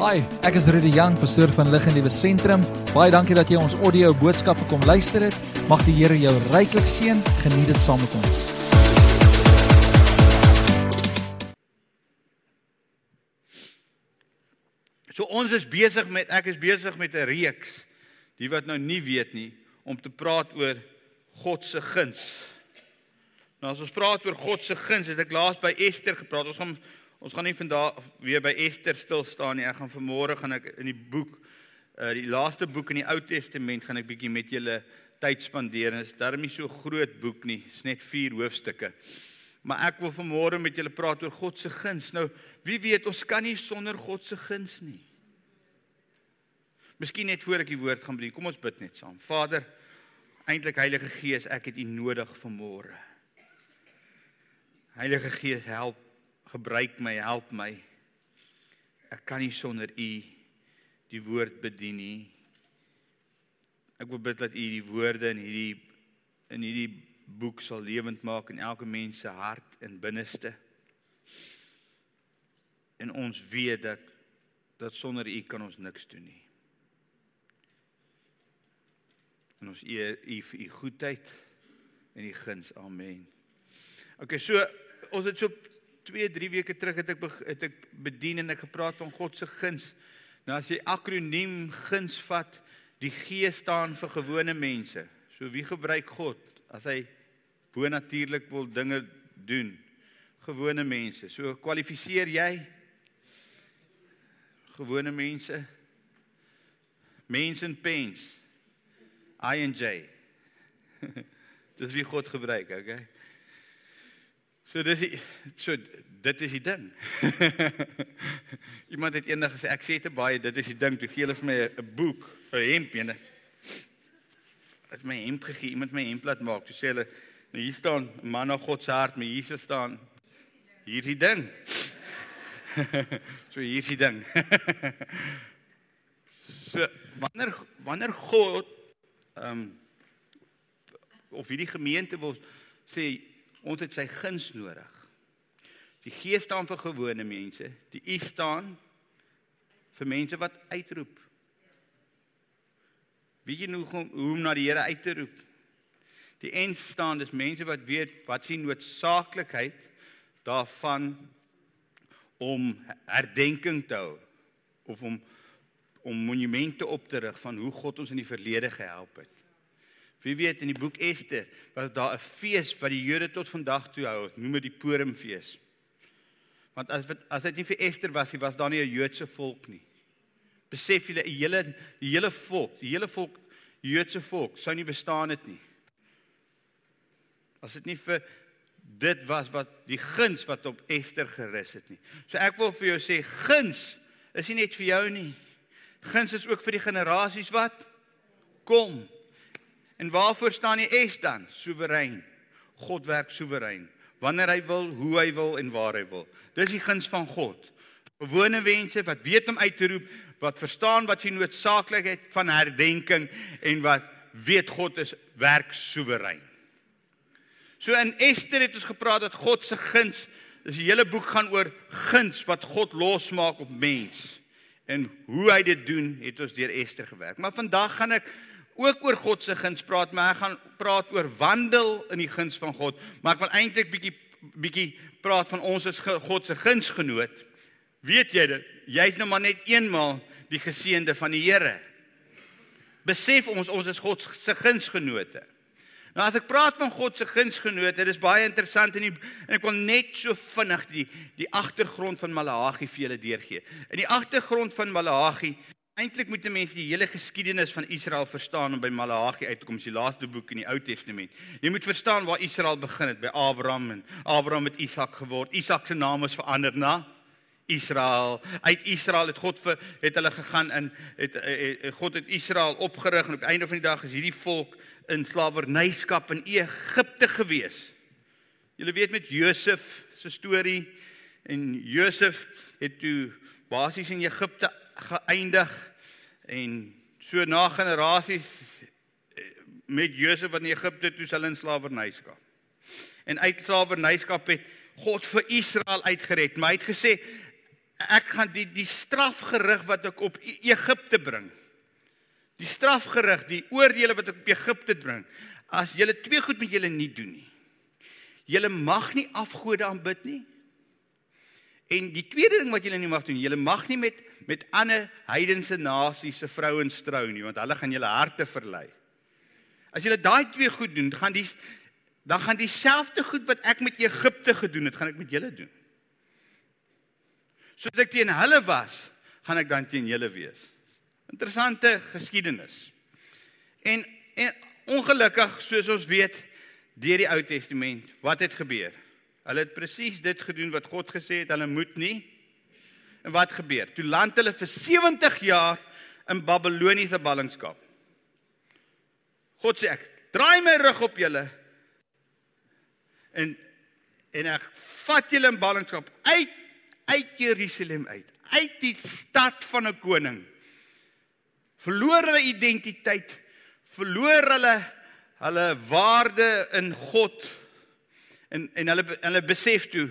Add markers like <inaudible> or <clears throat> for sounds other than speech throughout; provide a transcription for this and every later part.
Hi, ek is Rudy Jang, pastoor van Lig en Liewe Sentrum. Baie dankie dat jy ons audio boodskappe kom luister het. Mag die Here jou ryklik seën. Geniet dit saam met ons. So ons is besig met ek is besig met 'n reeks die wat nou nie weet nie om te praat oor God se guns. Nou as ons praat oor God se guns, het ek laas by Ester gepraat. Ons gaan ons gaan nie vandag weer by Ester stil staan nie. Ek gaan vanmôre gaan ek in die boek uh die laaste boek in die Ou Testament gaan ek bietjie met julle tyd spandeer. Dit is darem nie so groot boek nie. Dit is net 4 hoofstukke. Maar ek wil vanmôre met julle praat oor God se guns. Nou, wie weet, ons kan nie sonder God se guns nie. Miskien net voor ek die woord gaan bedien. Kom ons bid net saam. Vader, eintlik Heilige Gees, ek het U nodig vanmôre. Heilige Gees, help, gebruik my, help my. Ek kan nie sonder U die woord bedien nie. Ek wil bid dat U die woorde in hierdie in hierdie boek sal lewend maak in elke mens se hart en binneste. En ons weet dat dat sonder U kan ons niks doen nie. En ons eer U vir U goedheid en U guns. Amen. OK, so ons het so 2, 3 weke terug het ek het ek bedien en ek gepraat van God se guns. Nou as jy akroniem guns vat, die G staan vir gewone mense. So wie gebruik God as hy bonatuurlik wil dinge doen? Gewone mense. So kwalifiseer jy gewone mense? Mense en pens. I and J. <laughs> dis wie God gebruik, okay? So dis die, so dit is die ding. <laughs> Iemand het eendag gesê ek sê te baie dit is die ding toe gee hulle vir my 'n boek, 'n hemp ene. Het my hemp gegee, iemand my hemp laat maak. Toe sê hulle nou hier staan man na God se hart, maar hier staan hier is die ding. <laughs> so hier is die ding. <laughs> so wanneer wanneer God ehm um, of hierdie gemeente wil sê ons het sy guns nodig. Die Gees staan vir gewone mense, die U staan vir mense wat uitroep. Wie jy nou hoe om na die Here uit te roep. Die N staan dis mense wat weet wat sien noodsaaklikheid daarvan om herdenking te hou of om om monumente op te rig van hoe God ons in die verlede gehelp het. Wie weet in die boek Ester was daar 'n fees wat die Jode tot vandag toe hou, noem dit die Purimfees. Want as as dit nie vir Ester was nie, was daar nie 'n Joodse volk nie. Besef julle, die hele die hele volk, die hele volk Joodse volk sou nie bestaan het nie. As dit nie vir dit was wat die guns wat op Ester gerus het nie. So ek wil vir jou sê guns is nie net vir jou nie. Guns is ook vir die generasies wat kom. En waarvoor staan die S dan? Soewerein. God werk soewerein. Wanneer hy wil, hoe hy wil en waar hy wil. Dis die guns van God. Gewone mense wat weet om uit te roep, wat verstaan wat sy noodsaaklikheid van herdenking en wat weet God is werk soewerein. So in Ester het ons gepraat dat God se guns, dis die hele boek gaan oor guns wat God losmaak op mens. En hoe hy dit doen, het ons deur Ester gewerk. Maar vandag gaan ek ook oor God se guns praat, maar ek gaan praat oor wandel in die guns van God, maar ek wil eintlik bietjie bietjie praat van ons as God se gunsgenoot. Weet jy dit? Jy's nou maar net eenmal die geseënde van die Here. Besef ons ons is God se gunsgenote. Nou as ek praat van God se gunsgenote, dit is baie interessant en, die, en ek wil net so vinnig die die agtergrond van Malagi vir julle deurgee. In die agtergrond van Malagi Eintlik moet mense die hele geskiedenis van Israel verstaan om by Malagi uit te kom, die laaste boek in die Ou Testament. Jy moet verstaan waar Israel begin het by Abraham en Abraham het Isak geword. Isak se naam is verander na Israel. Uit Israel het God vir het hulle gegaan in het, het, het God het Israel opgerig en op die einde van die dag is hierdie volk in slawernyskap in Egipte gewees. Julle weet met Josef se storie en Josef het toe basies in Egipte geëindig en so na generasies eh, met Josef in Egipte toe hulle in slawernyskap. En uit slawernyskap het God vir Israel uitgered, maar hy het gesê ek gaan die die strafgerig wat ek op E- Egipte bring. Die strafgerig, die oordeele wat ek op Egipte bring. As julle twee goed met julle nie doen nie. Julle mag nie afgode aanbid nie. En die tweede ding wat julle nie mag doen, julle mag nie met met ander heidense nasies se vrouens trou nie, want hulle gaan julle harte verlei. As julle daai twee goed doen, gaan die dan gaan dieselfde goed wat ek met Egipte gedoen het, gaan ek met julle doen. Soos ek teen hulle was, gaan ek dan teen julle wees. Interessante geskiedenis. En en ongelukkig, soos ons weet, deur die Ou Testament, wat het gebeur? Hulle het presies dit gedoen wat God gesê het hulle moet nie. En wat gebeur? Toe land hulle vir 70 jaar in Babiloniese ballingskap. God sê ek draai my rug op julle en en ek vat julle in ballingskap uit uit Jerusalem uit, uit die stad van 'n koning. Verloor hulle identiteit, verloor hulle hulle waarde in God en en hulle hulle besef toe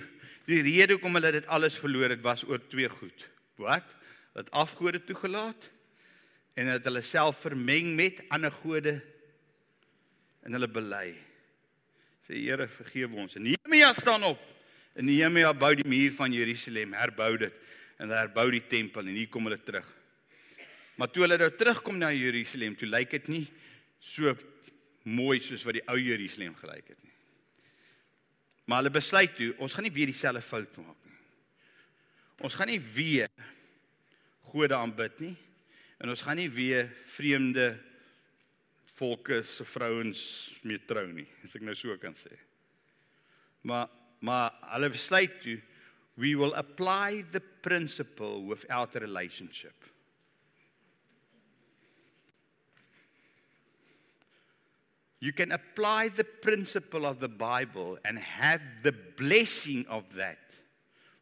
die rede hoekom hulle dit alles verloor het was oor twee goed. Wat? Dat afgode toegelaat en dat hulle self vermeng met ander gode en hulle bely. Sê Here vergewe ons. En Nehemia staan op. En Nehemia bou die muur van Jerusalem, herbou dit en herbou die tempel en hier kom hulle terug. Maar toe hulle nou terugkom na Jerusalem, toe lyk dit nie so mooi soos wat die ou Jerusalem gelyk het nie. Maar hulle besluit toe, ons gaan nie weer dieselfde fout maak nie. Ons gaan nie weer gode aanbid nie en ons gaan nie weer vreemde volke se vrouens mee trou nie, as ek nou so kan sê. Maar maar hulle besluit toe we will apply the principle without a relationship. You can apply the principle of the Bible and have the blessing of that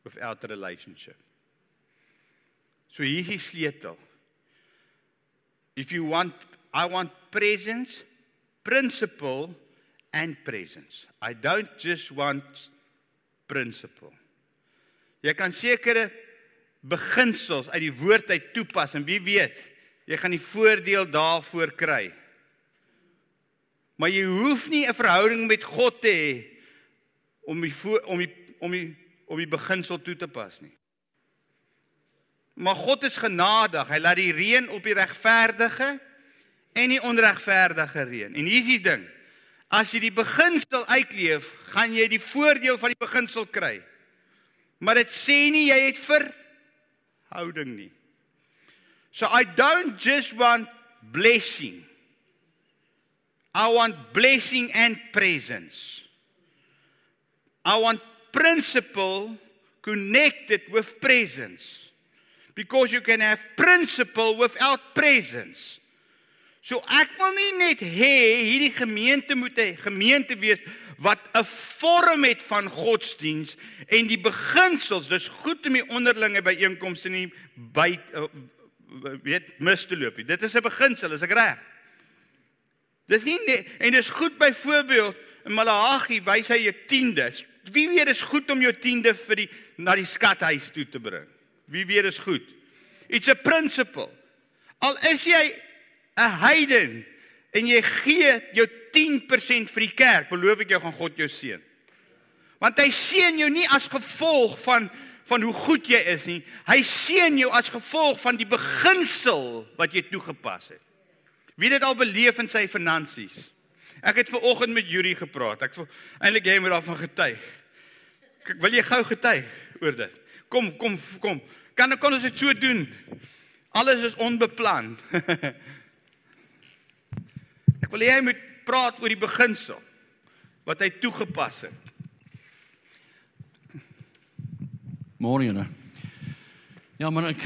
without a relationship. So hier is sleutel. If you want I want presence, principle and presence. I don't just want principle. Jy kan sekere beginsels uit die woord uit toepas en wie weet, jy gaan die voordeel daarvoor kry. Maar jy hoef nie 'n verhouding met God te hê om die om die om die om die beginsel toe te pas nie. Maar God is genadig. Hy laat die reën op die regverdige en die onregverdige reën. En hier is die ding. As jy die beginsel uitleef, gaan jy die voordeel van die beginsel kry. Maar dit sê nie jy het verhouding nie. So I don't just want blessing. I want blessing and presence. I want principle connected with presence. Because you can have principle without presence. So ek wil nie net hê hierdie gemeente moet 'n gemeente wees wat 'n vorm het van godsdiens en die beginsels, dis goed om die onderlinge byeenkomste nie by uh, weet mis te loop nie. Dit is 'n beginsel, is ek reg? Dis nie net en dis goed byvoorbeeld in Malagi wys hy jou tiendes. Wie weet dis goed om jou tiende vir die na die skathuis toe te bring. Wie weet dis goed. It's a principle. Al is jy 'n heiden en jy gee jou 10% vir die kerk, beloof ek jou gaan God jou seën. Want hy seën jou nie as gevolg van van hoe goed jy is nie. Hy seën jou as gevolg van die beginsel wat jy toegepas het. Wie het dit al beleef in sy finansies? Ek het ver oggend met Yuri gepraat. Ek wil eintlik jy moet daarvan getuig. Ek wil jy gou getuig oor dit. Kom, kom, kom. Kan kon ons dit so doen? Alles is onbeplan. <laughs> Ek wil hê jy moet praat oor die beginsel wat hy toegepas het. Môre. Ja, maar ek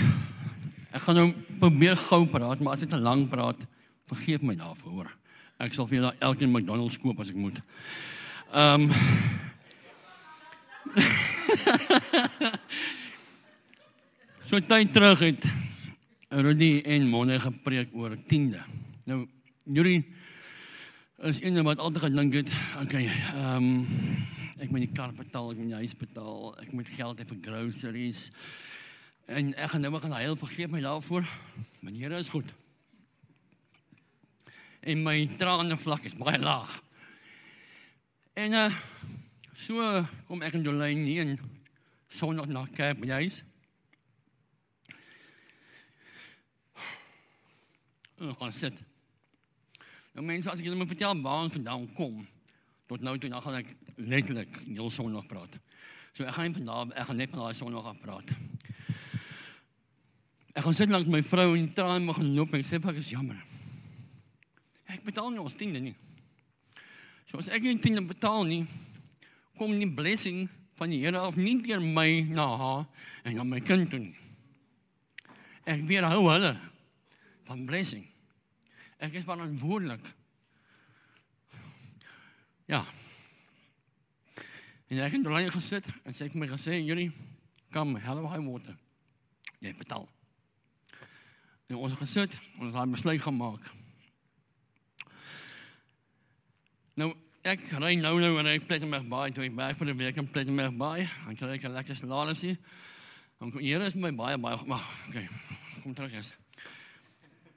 ek gaan nou probeer gou praat, maar as ek te lank praat, vergeef my daarvoor. Ek sal vir julle elkeen McDonald's koop as ek moet. Ehm um, <laughs> So tyd terug het Rudy en Monne gepreek oor tiende. Nou Yuri is een wat altyd gedink het, okay, ehm um, ek moet die kar betaal, ek moet die huis betaal, ek moet geld hê vir groceries. En ek gaan nou maar gaan heel vergeef my daarvoor. Here is goed. En my trane vlak is baie laag. En uh so kom ek in Jolyn hier en Sondag na kerk by huis. En gaan sit. Nou mense, as ek julle moet vertel waar ons vandaan kom, tot nou toe dan gaan ek letterlik heel Sondag praat. So ek gaan vandag ek gaan net van daai Sondag af praat. Ek gaan sit langs my vrou en traan mag loop en sê ek is jammer. Ek betaal nie ons tiende nie. So as ek nie tiende betaal nie, kom nie blessing van die Here af nie deur my na haar en na my kind toe nie. Ek weer hou hulle van blessing. Ek is verantwoordelik. Ja. En ek het daar gesit en sy het my gesê, "Julie, kom, hello high water." Jy betaal. En ons het gesit, ons het besluit gemaak. Nou, ek ry nou nou en ek plek my baie toe ek werk vir 'n week in Plettenberg Bay. Dan kry ek 'n lekker salarisie. Dan hier is my baie baie maar okay. Kom terug eens.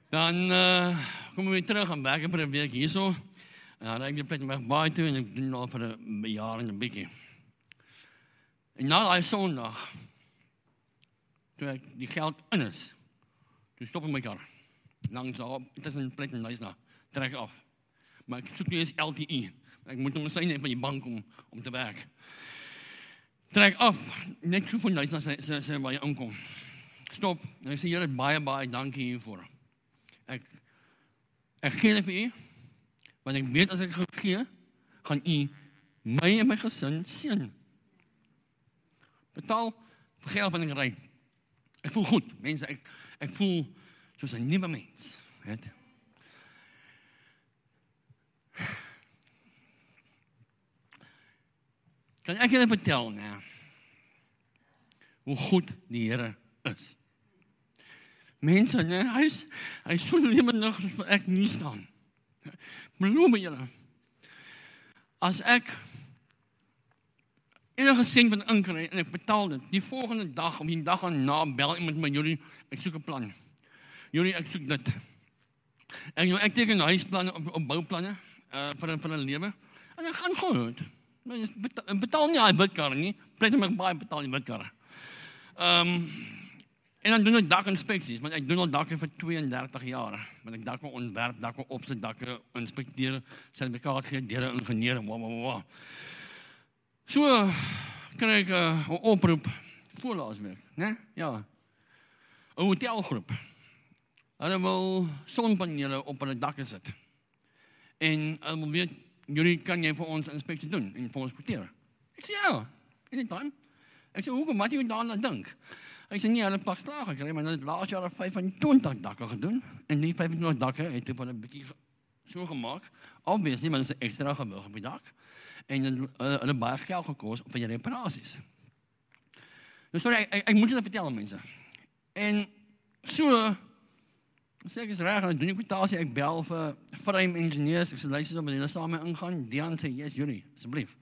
Dan uh, kom weer terug en werk vir 'n week hierso. En dan ry ek my baie toe en ek doen al vir 'n jaar en 'n bietjie. En nou daai Sondag toe ek die geld in is. Toe stop ek my kar. Langs daar tussen plek en huis na. Trek af. Maar ek soek nie eens LTE. Ek moet hom sien van die bank om om te werk. Trek af. Net so van huis na sy sy sy baie inkom. Stop. En ek sê julle baie baie dankie hiervoor. Ek ek gee dit vir u. Want ek weet as ek gee, gaan u my en my gesin seën. Betaal vir geld van 'n ry. Ek voel goed, mense, ek ek voel soos 'n nuwe mens, weet? Kan ek julle vertel, nee? Hoe goed die Here is. Mense, nee, hy is hy is so lewendig as ek nie staan. Beloof my julle. As ek enige sent van inkry en ek betaal dit, die volgende dag of die dag daarna bel iemand met julle, ek soek 'n plan. Julle ek soek dit. En nou ek teken huisplanne op, op bouplanne uh vir 'n vir 'n lewe. En dit gaan goed. Maar jy betaal, betaal nie daai bidkar nie. Plek my baie betaal die bidkar. Ehm um, en dan doen ek dakinspeksies, want ek doen al dakke vir 32 jaar. Want ek dakke ontwerp, dakke opsit, dakke inspekteer, sertifikaat gee deur 'n ingenieur. Wow, wow, wow. So kry ek 'n uh, oproep voor laasweek, né? Ja. 'n Hotelgroep. Hulle wil sonpanele op hulle dakke sit. En hulle wil weet jullie kan jy vir ons inspeksie doen en vir ons porteer. Ek sê ja. Anytime. Ek sê hoekom wat jy daaraan dink? Hy sê nee, hulle pak slag gekry, maar hulle het laas jaar 25 dakke gedoen en die 25 dakke het hulle 'n bietjie so gemaak. Obviously, maar dit is ekstra gewig op die dak. En hulle hulle baie geld gekos vir die reparasies. Nou sorry, ek, ek, ek moet julle vertel mense. En so sê ek is reg, dan doen ek kwotasie, ek bel vir frame ingenieurs, ek sê luister om hulle saam ingaan. Dian sê, "Yes, Julie, asseblief."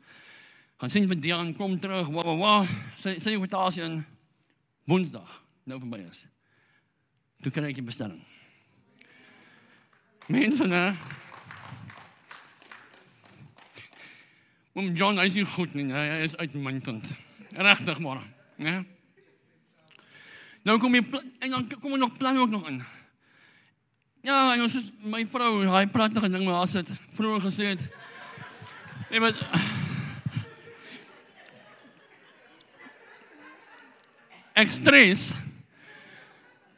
Gaan sien van Dian kom terug. Wa wa wa. Sê sê kwotasie in Woensdag. Nou vir my is. Toe kry ek die bestelling. Mense, né? Om John hy is nie goed nie. Hy is uitmuntend. Regtig maar, né? Nou kom jy en dan kom er nog plan ook nog in. Ja, en ons is my vrou, hy pragtige ding maar as dit vroeër gesê het. Nee, maar Ek stres.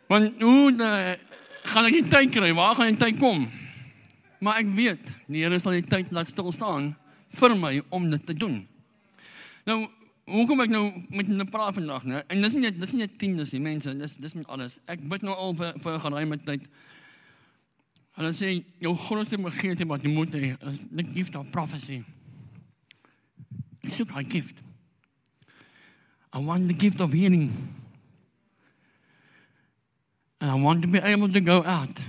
Want hoe de, gaan ek die tyd kry? Waar gaan die tyd kom? Maar ek weet, die Here sal die tyd laat stil staan vir my om dit te doen. Nou, hoekom ek nou met hulle praat vandag, né? En dis nie dis nie net tiendes nie, mense, dis dis met alles. Ek bid nou al vir vir 'n geruime tyd. Hulle sê jou grootste begeerte wat jy moet hê, is the gift of prophecy. Ek soek gift. I want the gift of healing. And I want to be able to go out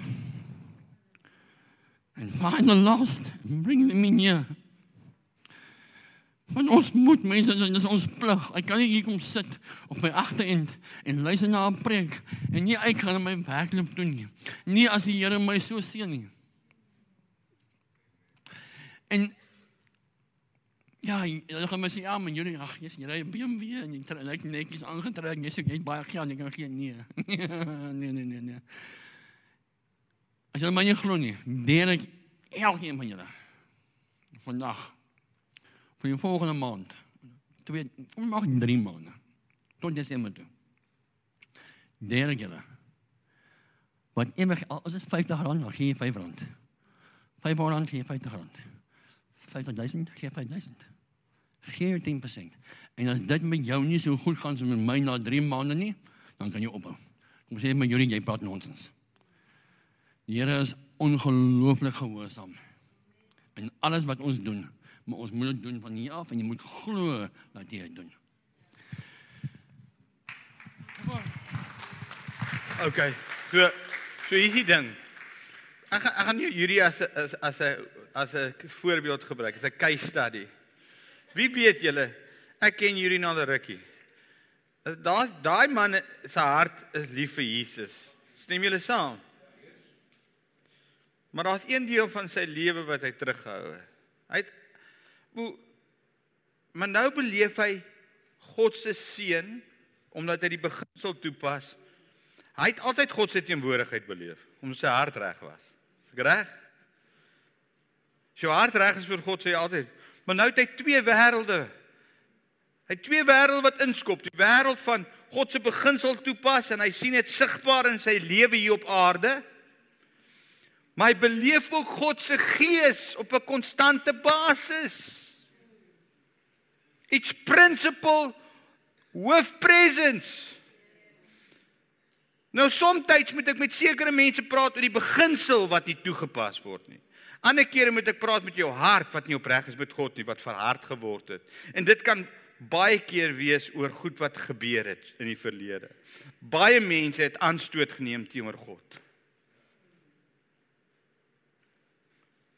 and find the lost and bring them in here. Want ons moet mense, dit is ons plig. Ek kan nie hier kom sit op my agterend en luister na 'n preek en nie uit gaan my werkloop doen nie. Nie as die Here my so seën nie. En ja, hulle gaan sê ja, maar jy ag, jy's jy ry 'n BMW en jy trek lyk netjies aangetrek. Jy sê jy het baie geld, jy kan gee nee. <laughs> nee, nee, nee, nee. As jy my nie glo nie, deur ek elkeen van julle vandag vir die volgende maand. Twee, kom maar 3 maande. Tot Desember toe. Derde. Wat ewig as dit 50 rand, dan gee jy 5 rand. 5 rand gee jy 50 rand. 50000 gee 5000. Gee 10%. En as dit met jou nie so goed gaan so met my na 3 maande nie, dan kan jy ophou. Kom sê my Julie, jy praat nonsens. Die Here is ongelooflik gehoorsaam. En alles wat ons doen, maar ons moet dit doen van hier af en jy moet glo dat jy dit doen. OK. So so hier is die ding. Ek gaan ek gaan hierdie as 'n as as 'n as 'n voorbeeld gebruik, as 'n case study. Wie weet julle, ek ken hierdie nou al rukkie. Daai daai man se hart is lief vir Jesus. Stem julle saam? Maar daar's een deel van sy lewe wat hy teruggehou het. Hy het maar nou beleef hy God se seën omdat hy die beginsel toepas. Hy het altyd God se teenwoordigheid beleef omdat sy hart reg was. Is ek reg? Sy hart reg is vir God sê altyd. Maar nou het hy twee wêrelde. Hy het twee wêrelde wat inskop, die wêreld van God se beginsel toepas en hy sien dit sigbaar in sy lewe hier op aarde. Maar hy beleef ook God se gees op 'n konstante basis. It's principle with presence. Nou soms moet ek met sekere mense praat oor die beginsel wat nie toegepas word nie. Ander kere moet ek praat met jou hart wat nie opreg is met God nie, wat verhard geword het. En dit kan baie keer wees oor goed wat gebeur het in die verlede. Baie mense het aanstoot geneem teenoor God.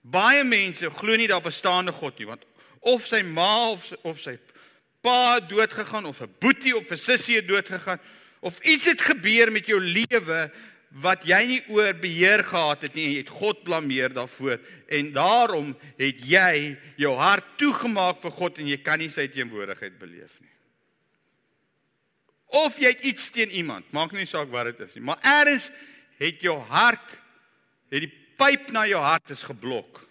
Baie mense glo nie daar bestaande God nie, want of sy ma of sy, of sy pa dood gegaan of 'n boetie of 'n sussie dood gegaan of iets het gebeur met jou lewe wat jy nie oor beheer gehad het nie en jy het God blameer daarvoor en daarom het jy jou hart toegemaak vir God en jy kan nie sy teenwoordigheid beleef nie. Of jy het iets teen iemand, maak nie saak wat dit is nie, maar eers het jou hart het die pyp na jou hart is geblok.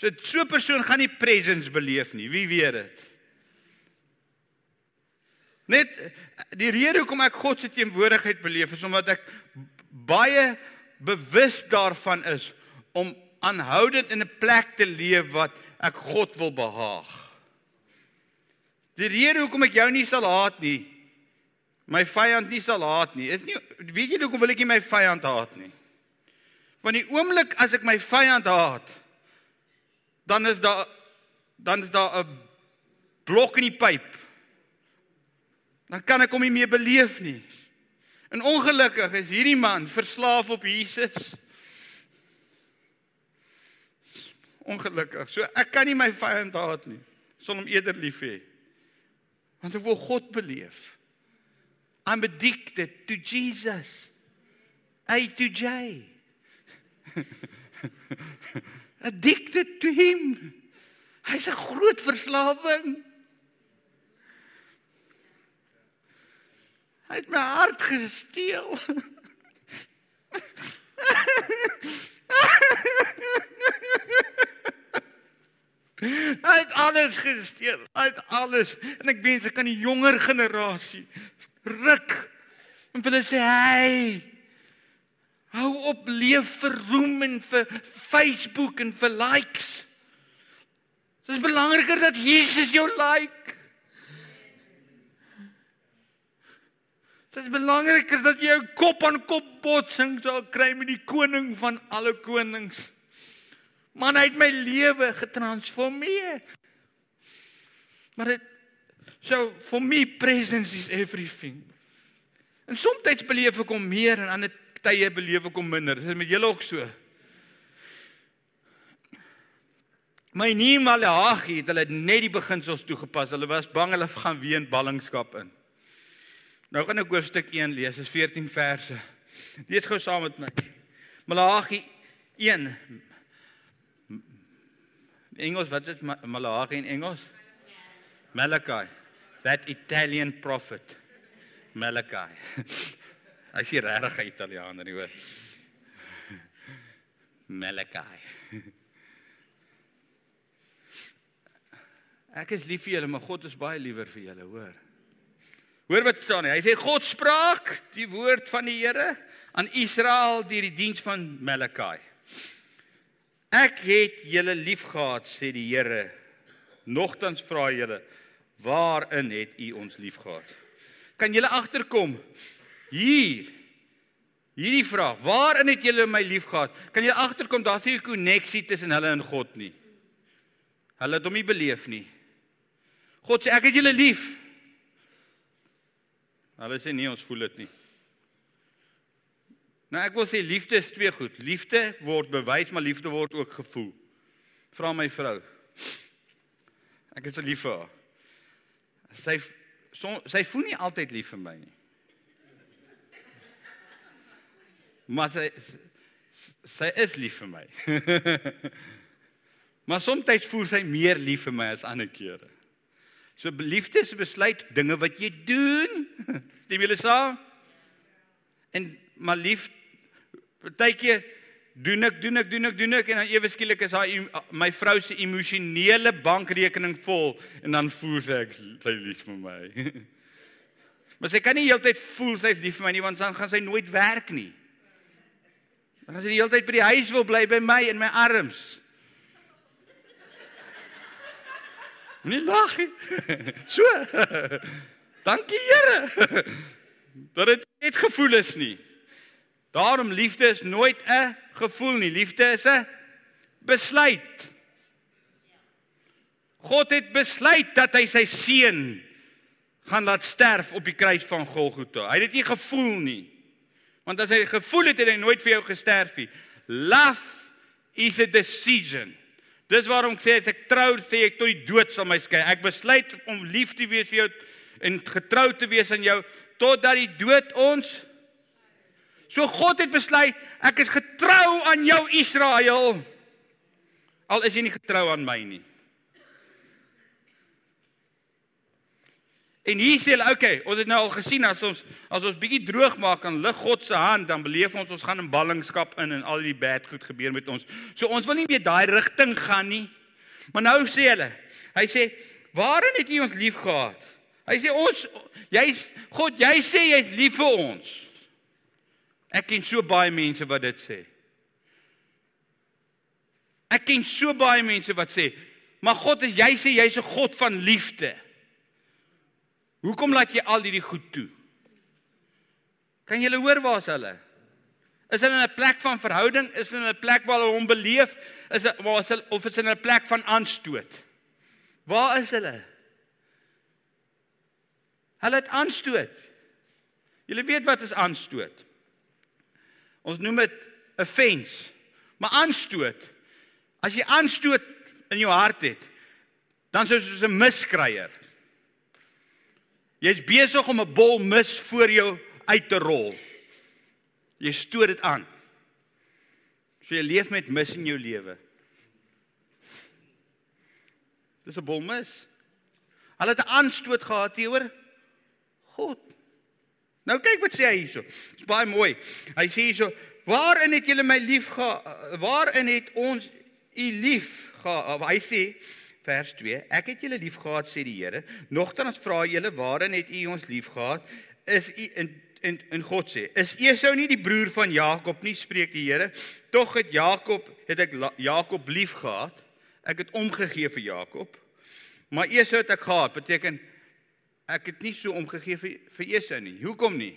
So so 'n persoon gaan nie presence beleef nie. Wie weet dit? Net die rede hoekom ek God se teenwoordigheid beleef is omdat ek baie bewus daarvan is om aanhoudend in 'n plek te leef wat ek God wil behaag. Die rede hoekom ek jou nie sal haat nie, my vyand nie sal haat nie, is nie weet jy hoekom wil ek nie my vyand haat nie? Want die oomblik as ek my vyand haat, dan is daar dan is daar 'n blok in die pyp. Dan kan ek hom nie meer beleef nie. En ongelukkig is hierdie man verslaaf op Jesus. Ongelukkig. So ek kan nie my vyand haat nie. Sal hom eerder lief hê. Want ek wil God beleef. I'm addicted to Jesus. A to J. <laughs> addicted to him. Hy's 'n groot verslawing. Hy het my hart gesteel. Hy het alles gesteel. Hy het alles. En ek wens ek kan die jonger generasie ruk en hulle sê hy Hou op leef vir roem en vir Facebook en vir likes. Dit is belangriker dat Jesus jou like. Dit is belangriker dat jy 'n kop aan kop botsing sal kry met die koning van alle konings. Man hy het my lewe getransformeer. Maar dit so for me presence is everything. En soms beleef ek hom meer en ander tye beleef ek hom minder. Is dit met julle ook so? My nie Malagi het hulle net die beginsels toegepas. Hulle was bang hulle gaan weer in ballingskap in. Nou gaan ek hoofstuk 1 lees, is 14 verse. Lees gou saam met my. Malagi 1 Engels wat is Malagi in Engels? Malachi. That Italian prophet. Malachi. <laughs> Hy sê regtig Italiaaner nie hoor. Malachi. Ek is lief vir julle, maar God is baie liewer vir julle, hoor. Hoor wat staan hy? Hy sê God spraak die woord van die Here aan Israel deur die diens van Malachi. Ek het julle liefgehad, sê die Here. Nogtans vra julle, waarin het u ons liefgehad? Kan julle agterkom? Hier. Hierdie vraag, waarin het julle my liefgehad? Kan julle agterkom daar's nie 'n koneksie tussen hulle en God nie. Hulle het hom nie beleef nie. God sê ek het julle lief. Hulle sê nee, ons voel dit nie. Nou ek wil sê liefde is twee goed. Liefde word bewys, maar liefde word ook gevoel. Vra my vrou. Ek is so lief vir haar. Sy so, sy voel nie altyd lief vir my nie. Maar sy sy is lief vir my. <laughs> maar soms voel sy meer lief vir my as ander kere. So liefde is 'n besluit dinge wat jy doen. <laughs> Stem julle saam? En maar lief partykeer doen ek doen ek doen ek doen ek en dan ewe skielik is haar my vrou se emosionele bankrekening vol en dan voel sy ek sy lief vir my. <laughs> maar sy kan nie heeltyd voel sy is lief vir my nie want dan gaan sy nooit werk nie. Dan gaan sy die hele tyd by die huis wil bly by my in my arms. Moenie lag nie. <laughs> So. <laughs> Dankie Here. <laughs> Dat dit net gevoel is nie. Daarom liefde is nooit 'n gevoel nie. Liefde is 'n besluit. God het besluit dat hy sy seun gaan laat sterf op die kruis van Golgotha. Hy het dit nie gevoel nie. Want as hy gevoel het, het hy nooit vir jou gesterf nie. Love is a decision. Dis waarom ek sê as ek trou, sê ek tot die dood sal my skei. Ek besluit om lief te wees vir jou en getrou te wees aan jou totdat die dood ons So God het besluit, ek is getrou aan jou Israel. Al is jy nie getrou aan my nie. En hier sê hulle, okay, ons het nou al gesien as ons as ons bietjie droog maak aan lig God se hand, dan beleef ons ons gaan in ballingskap in en al die bad goed gebeur met ons. So ons wil nie meer daai rigting gaan nie. Maar nou sê hulle, hy sê, "Waarin het U ons liefgehad?" Hy sê ons jy's God, jy sê jy's lief vir ons. Ek ken so baie mense wat dit sê. Ek ken so baie mense wat sê, "Maar God is jy sê jy's 'n God van liefde." Hoekom laat jy al hierdie goed toe? Kan jy hoor waar's hulle? Is hulle in 'n plek van verhouding? Is hulle in 'n plek waar hulle hom beleef? Is waar is hulle of is hulle in 'n plek van aanstoot? Waar is hulle? Hulle het aanstoot. Julle weet wat is aanstoot? Ons noem dit offense. Maar aanstoot. As jy aanstoot in jou hart het, dan sou soos 'n miskryer. Jy's besig om 'n bol mis voor jou uit te rol. Jy stoot dit aan. So jy leef met mis in jou lewe. Dis 'n bol mis. Hulle het 'n aanstoot gehad teenoor God. Nou kyk wat sê hy hierso. Dis baie mooi. Hy sê hierso: "Waarin het julle my lief gehad? Waarin het ons u lief gehad?" Hy sê vers 2 Ek het julle liefgehad sê die Here. Nogtans vra julle waarin het u ons liefgehad? Is u in in in God sê is Esau nie die broer van Jakob nie? spreek die Here. Tog het Jakob het ek Jakob liefgehad. Ek het omgegee vir Jakob. Maar Esau het ek gehaat beteken ek het nie so omgegee vir vir Esau nie. Hoekom nie?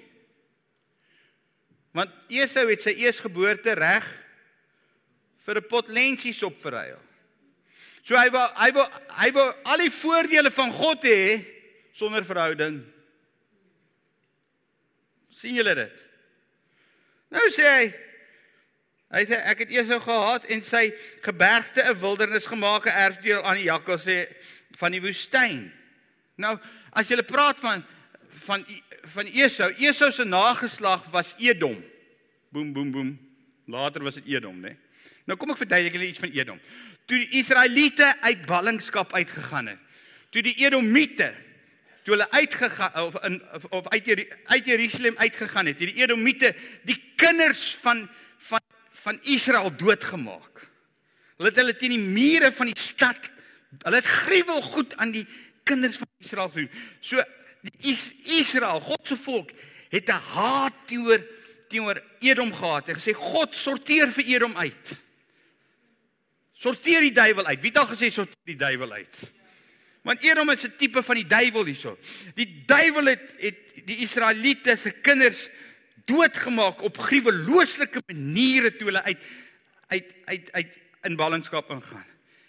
Want Esau het sy eersgeboorte reg vir 'n pot lentsies op verruil So hy wil hy wil hy wil al die voordele van God hê sonder verhouding. sien julle dit? Nou sê hy Hy sê ek het Esau gehaat en sy gebergte 'n wildernis gemaak, 'n erfdeel aan die jakkalse van die woestyn. Nou, as jy praat van van van Esau, Esau se nageslag was Edom. Boem boem boem. Later was dit Edom, né? Nee? Nou kom ek verduidelik julle iets van Edom. Toe die Israeliete uit ballingskap uitgegaan het, toe die Edomiete toe hulle uitgegaan of in of uit uit Jerusalem uitgegaan het, het die Edomiete die kinders van van van Israel doodgemaak. Hulle het hulle teen die mure van die stad, hulle het gruwel goed aan die kinders van Israel gedoen. So die Is Israel, God se volk, het 'n haat teenoor teenoor Edom gehad. Hy gesê God sorteer vir Edom uit. Sorteer die duiwel uit. Wie het al gesê sorteer die duiwel uit? Want Edom is 'n tipe van die duiwel hierso. Die duiwel het het die Israeliete se kinders doodgemaak op gruwelooslike maniere toe hulle uit uit uit uit in ballingskap ingaan.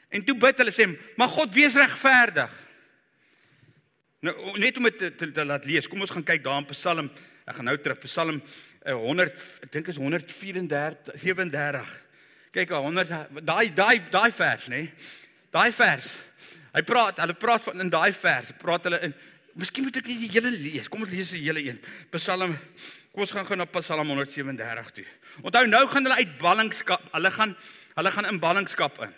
En toe bid hulle sê, "Maar God wees regverdig." Nou net om dit te, te, te laat lees. Kom ons gaan kyk daar in Psalm. Ek gaan nou terug Psalm 100 ek dink is 134 37. Kyk, 100 daai daai daai vers, nê? Daai vers. Hy praat, hulle praat van in daai vers, praat hulle in Miskien moet ek nie die hele lees. Kom ons lees die hele een. Psalm Kom ons gaan gou na Psalm 137 toe. Onthou nou gaan hulle uit ballingskap. Hulle gaan hulle gaan in ballingskap in.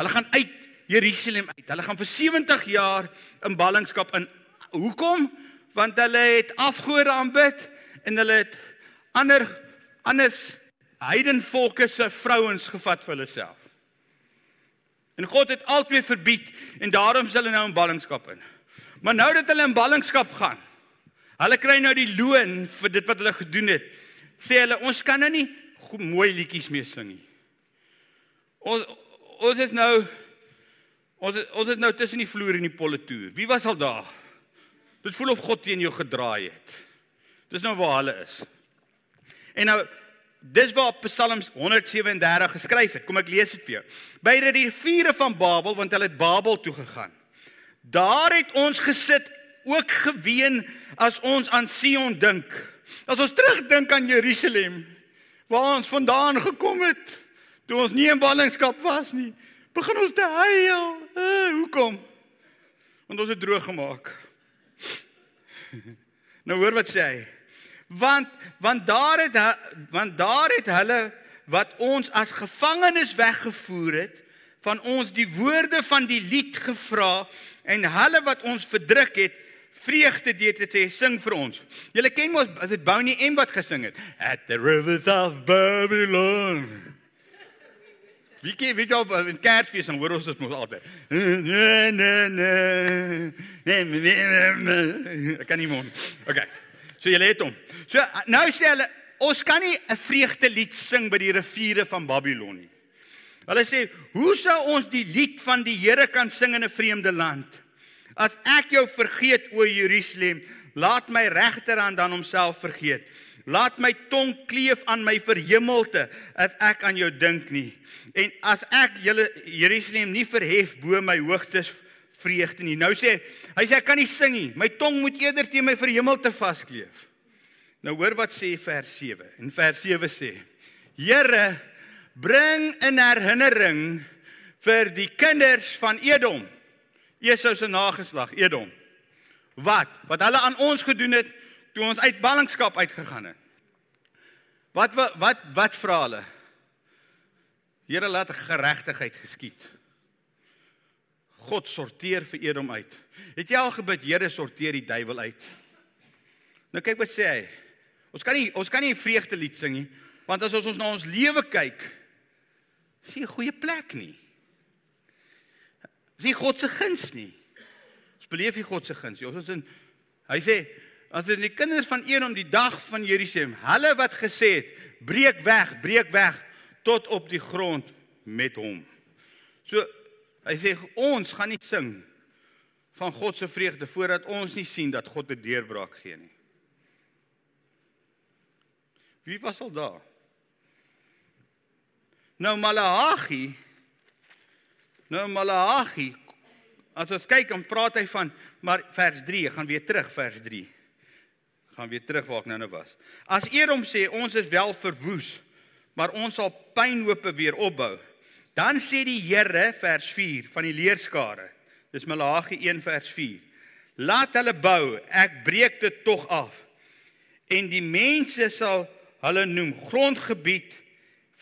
Hulle gaan uit Jerusalem uit. Hulle gaan vir 70 jaar in ballingskap in. Hoekom? Want hulle het afgode aanbid en hulle het ander anders heidenvolke se vrouens gevat vir hulle self. En God het altyd verbied en daarom is hulle nou in ballingskap in. Maar nou dat hulle in ballingskap gaan, hulle kry nou die loon vir dit wat hulle gedoen het. Sê hulle ons kan nou nie mooi liedjies meer sing nie. Ons ons is nou ons ons is nou tussen die vloer en die politoer. Wie was al daar? Dit voel of God teen jou gedraai het. Dis nou waar hulle is. En nou Dis waar Psalms 137 geskryf het. Kom ek lees dit vir jou. By die riviere van Babel, want hulle het Babel toe gegaan. Daar het ons gesit, ook geween as ons aan Sion dink. As ons terugdink aan Jerusalem, waar ons vandaan gekom het, toe ons nie in ballingskap was nie, begin ons te huil. Uh, hoekom? Want ons het droog gemaak. <laughs> nou hoor wat sê hy want want daar het want daar het hulle wat ons as gevangenes weggevoer het van ons die woorde van die lied gevra en hulle wat ons verdruk het vreugde deed het sê sing vir ons. Julle ken mos as dit Bonnie M wat gesing het at the rivers of Babylon. Wie kyk wie op in Kersfees en hoor ons dit mos altyd. Nee nee nee. Ek kan nie môre. Okay. So jy het hom. So nou sê hulle ons kan nie 'n vreugdelied sing by die riviere van Babylon nie. Hulle sê, "Hoe sou ons die lied van die Here kan sing in 'n vreemde land? As ek jou vergeet o Jerusalem, laat my regterhand dan homself vergeet. Laat my tong kleef aan my verhemelte as ek aan jou dink nie. En as ek julle Jerusalem nie verhef bo my hoogtes vreugde nie. Nou sê hy sê ek kan nie sing nie. My tong moet eerder teen my verhemelte vaskleef. Nou hoor wat sê vers 7. En vers 7 sê: Here, bring in herinnering vir die kinders van Edom. Esau se nageslag, Edom. Wat? Wat hulle aan ons gedoen het toe ons uit ballingskap uitgegaan het. Wat wat wat, wat vra hulle? Here laat geregtigheid geskied. God sorteer vir Edom uit. Het jy al gebid, Here sorteer die duiwel uit? Nou kyk wat sê hy. Ons kan nie ons kan nie 'n vreugdelied sing nie, want as ons ons na ons lewe kyk, is nie 'n goeie plek nie. Is nie God se guns nie. Ons beleef nie God se guns nie. Ons is in hy sê as dit die kinders van Edom die dag van Jerusalem, hulle wat gesê het, breek weg, breek weg tot op die grond met hom. So Hy sê ons gaan nie sing van God se vreugde voordat ons nie sien dat God 'n deurbraak gee nie. Wie was al daar? Nou Malagi Nou Malagi as ons kyk dan praat hy van maar vers 3, ek gaan weer terug vers 3. Gaan weer terug waar ek nou nou was. As Edom sê ons is wel verwoes, maar ons sal pynhope weer opbou. Dan sê die Here vers 4 van die leerskare. Dis Malagi 1 vers 4. Laat hulle bou, ek breek dit tog af. En die mense sal hulle noem grondgebied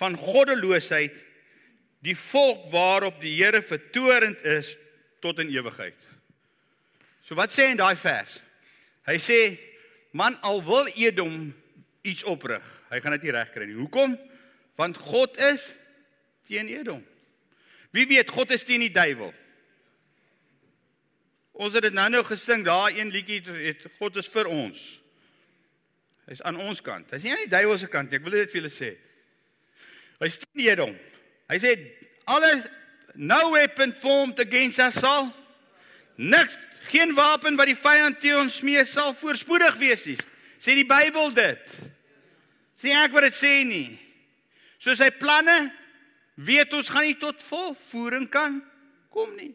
van goddeloosheid, die volk waarop die Here vertorend is tot in ewigheid. So wat sê in daai vers? Hy sê man al wil Edom iets oprig, hy gaan dit nie regkry nie. Hoekom? Want God is teen Edom. Wie weet God is teen die duiwel? Ons het dit nou nou gesing, daar een liedjie het God is vir ons. Hy's aan ons kant. Hy's nie aan die duiwel se kant nie. Ek wil dit vir julle sê. Hy's teen Edom. Hy sê alles no weapon formed against us sal niks geen wapen wat die vyand teen ons smee sal voorspoedig wees nie. Sê die Bybel dit. Sê ek wat dit sê nie. So sy planne weet ons gaan nie tot volvoering kan kom nie.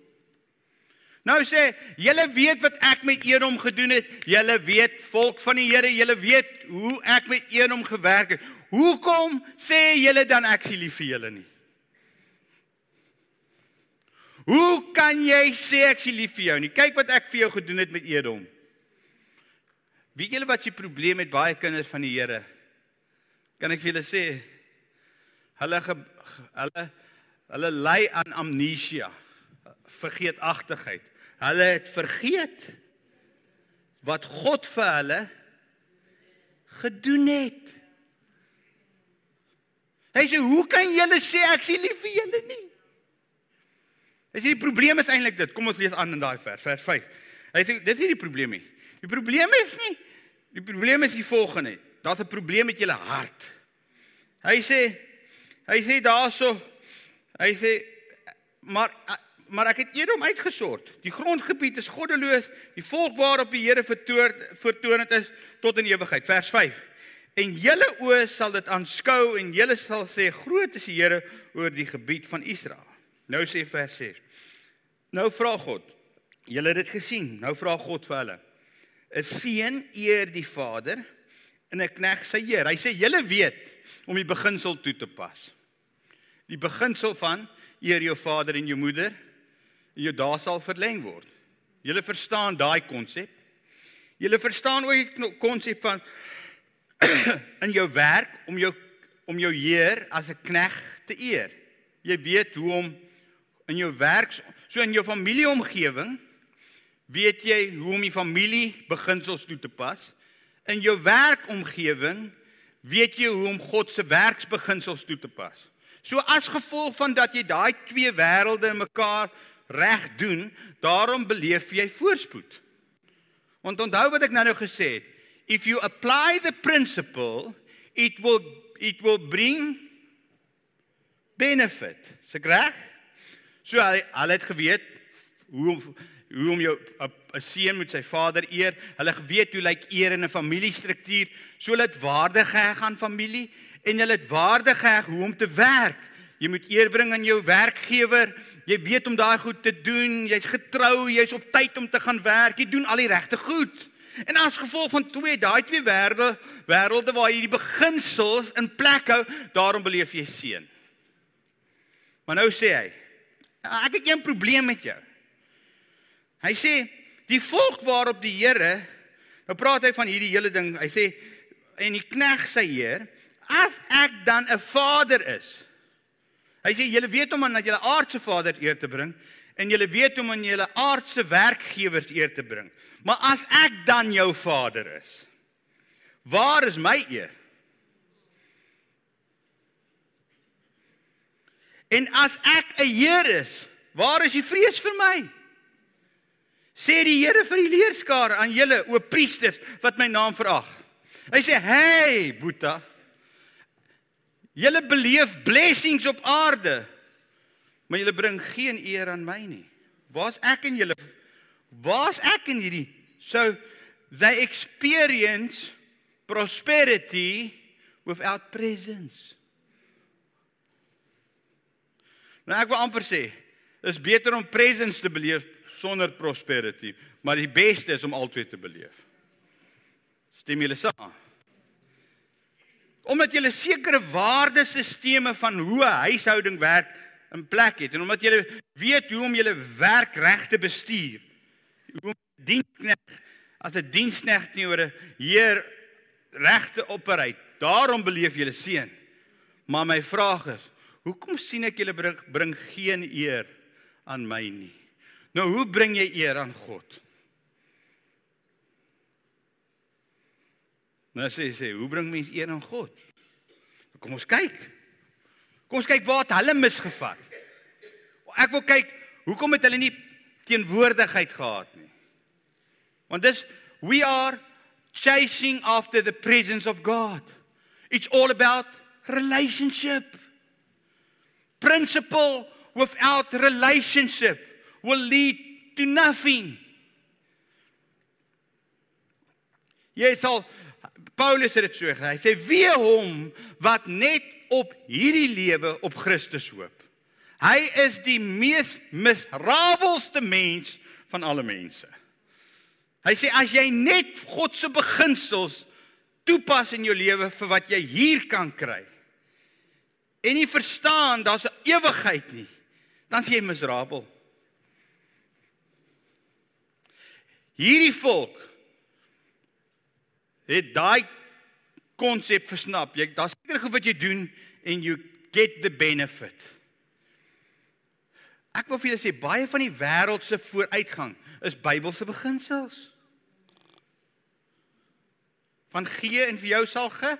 Nou sê, julle weet wat ek met Edom gedoen het. Julle weet volk van die Here, julle weet hoe ek met Edom gewerk het. Hoekom sê julle dan ek is lief vir julle nie? Hoe kan jy sê ek is lief vir jou nie? Kyk wat ek vir jou gedoen het met Edom. Weet julle wat se probleem met baie kinders van die Here? Kan ek vir julle sê? Hulle ge, hulle hulle ly aan amnesia, vergeetachtigheid. Hulle het vergeet wat God vir hulle gedoen het. Hy sê, "Hoe kan julle sê ek is lief vir julle nie?" Sê die probleem is eintlik dit. Kom ons lees aan in daai vers, vers 5. Hy sê dis nie die probleem nie. Die probleem is nie die probleem is die volgende. Daar's 'n probleem met julle hart. Hy sê hy sê daarso hy sê maar maar ek het Edom uitgesort. Die grondgebied is goddeloos. Die volk waarop die Here vertoon vertoon is tot in ewigheid. Vers 5. En julle oë sal dit aanskou en julle sal sê groot is die Here oor die gebied van Israel. Nou sê vers 6. Nou vra God. Julle het dit gesien. Nou vra God vir hulle. 'n Seun eer die Vader en 'n knegg sy Heer. Hy sê julle weet om die beginsel toe te pas. Die beginsel van eer jou vader en jou moeder en jou dae sal verleng word. Julle verstaan daai konsep? Julle verstaan ook die konsep van <clears throat> in jou werk om jou om jou Heer as 'n knegg te eer. Jy weet hoe om in jou werk so in jou familieomgewing weet jy hoe om die familie beginsels toe te pas. In jou werkomgewing weet jy hoe om God se werksbeginsels toe te pas. So as gevolg van dat jy daai twee wêrelde mekaar reg doen, daarom beleef jy voorspoed. Want onthou wat ek nou nou gesê het, if you apply the principle, it will it will bring benefit. Ek reg? So hy, hy het geweet hoe hoe om jou 'n seun met sy vader eer. Hulle geweet hoe lyk eer in 'n familiestruktuur. So hulle het waarde geheg aan familie en hulle het waarde geheg hoe om te werk. Jy moet eer bring aan jou werkgewer. Jy weet om daai goed te doen. Jy's getrou, jy's op tyd om te gaan werk. Jy doen al die regte goed. En as gevolg van twee daai twee wêrelde, wêrelde waar jy die beginsels in plek hou, daarom beleef jy seën. Maar nou sê hy, ek het een probleem met jou. Hy sê die volk waarop die Here nou praat hy van hierdie hele ding. Hy sê en die knegg sy Heer, as ek dan 'n vader is, Hy sê julle weet om aan dat julle aardse vader eer te bring en julle weet om aan julle aardse werkgewers eer te bring. Maar as ek dan jou vader is, waar is my eer? En as ek 'n Heer is, waar is die vrees vir my? Sê die Here vir die leerskare aan julle o priesters wat my naam verag. Hy sê: "Hey, Boeta, Julle beleef blessings op aarde, maar julle bring geen eer aan my nie. Waar's ek in julle? Waar's ek in hierdie? So they experience prosperity without presence. Nou ek wil amper sê, is beter om presence te beleef sonder prosperity, maar die beste is om albei te beleef. Stem julle saam? Omdat omdat julle sekere waardesisteme van hoe 'n huishouding werk in plek het en omdat julle weet hoe om julle werk reg te bestuur. Hoe om diensknegt as 'n diensknegt teenoor 'n heer reg te operate. Daarom beleef julle seën. Maar my vraag is, hoekom sien ek julle bring, bring geen eer aan my nie? Nou hoe bring jy eer aan God? Nou sê sê, hoe bring mens eer aan God? Kom ons kyk. Kom ons kyk waar het hulle misgevat. Ek wil kyk hoekom het hulle nie teenwoordigheid gehad nie. Want dis we are chasing after the presence of God. It's all about relationship. Principle without relationship will lead to nothing. Jy sal Paulus het dit so gesê. Hy sê wie hom wat net op hierdie lewe op Christus hoop. Hy is die mees miserabelste mens van alle mense. Hy sê as jy net God se beginsels toepas in jou lewe vir wat jy hier kan kry en nie verstaan daar's 'n ewigheid nie, dan is jy miserabel. Hierdie volk het daai konsep versnap. Jy daar's seker goed wat jy doen en you get the benefit. Ek wil vir julle sê baie van die wêreld se vooruitgang is Bybelse beginsels van gee en vir jou sal ge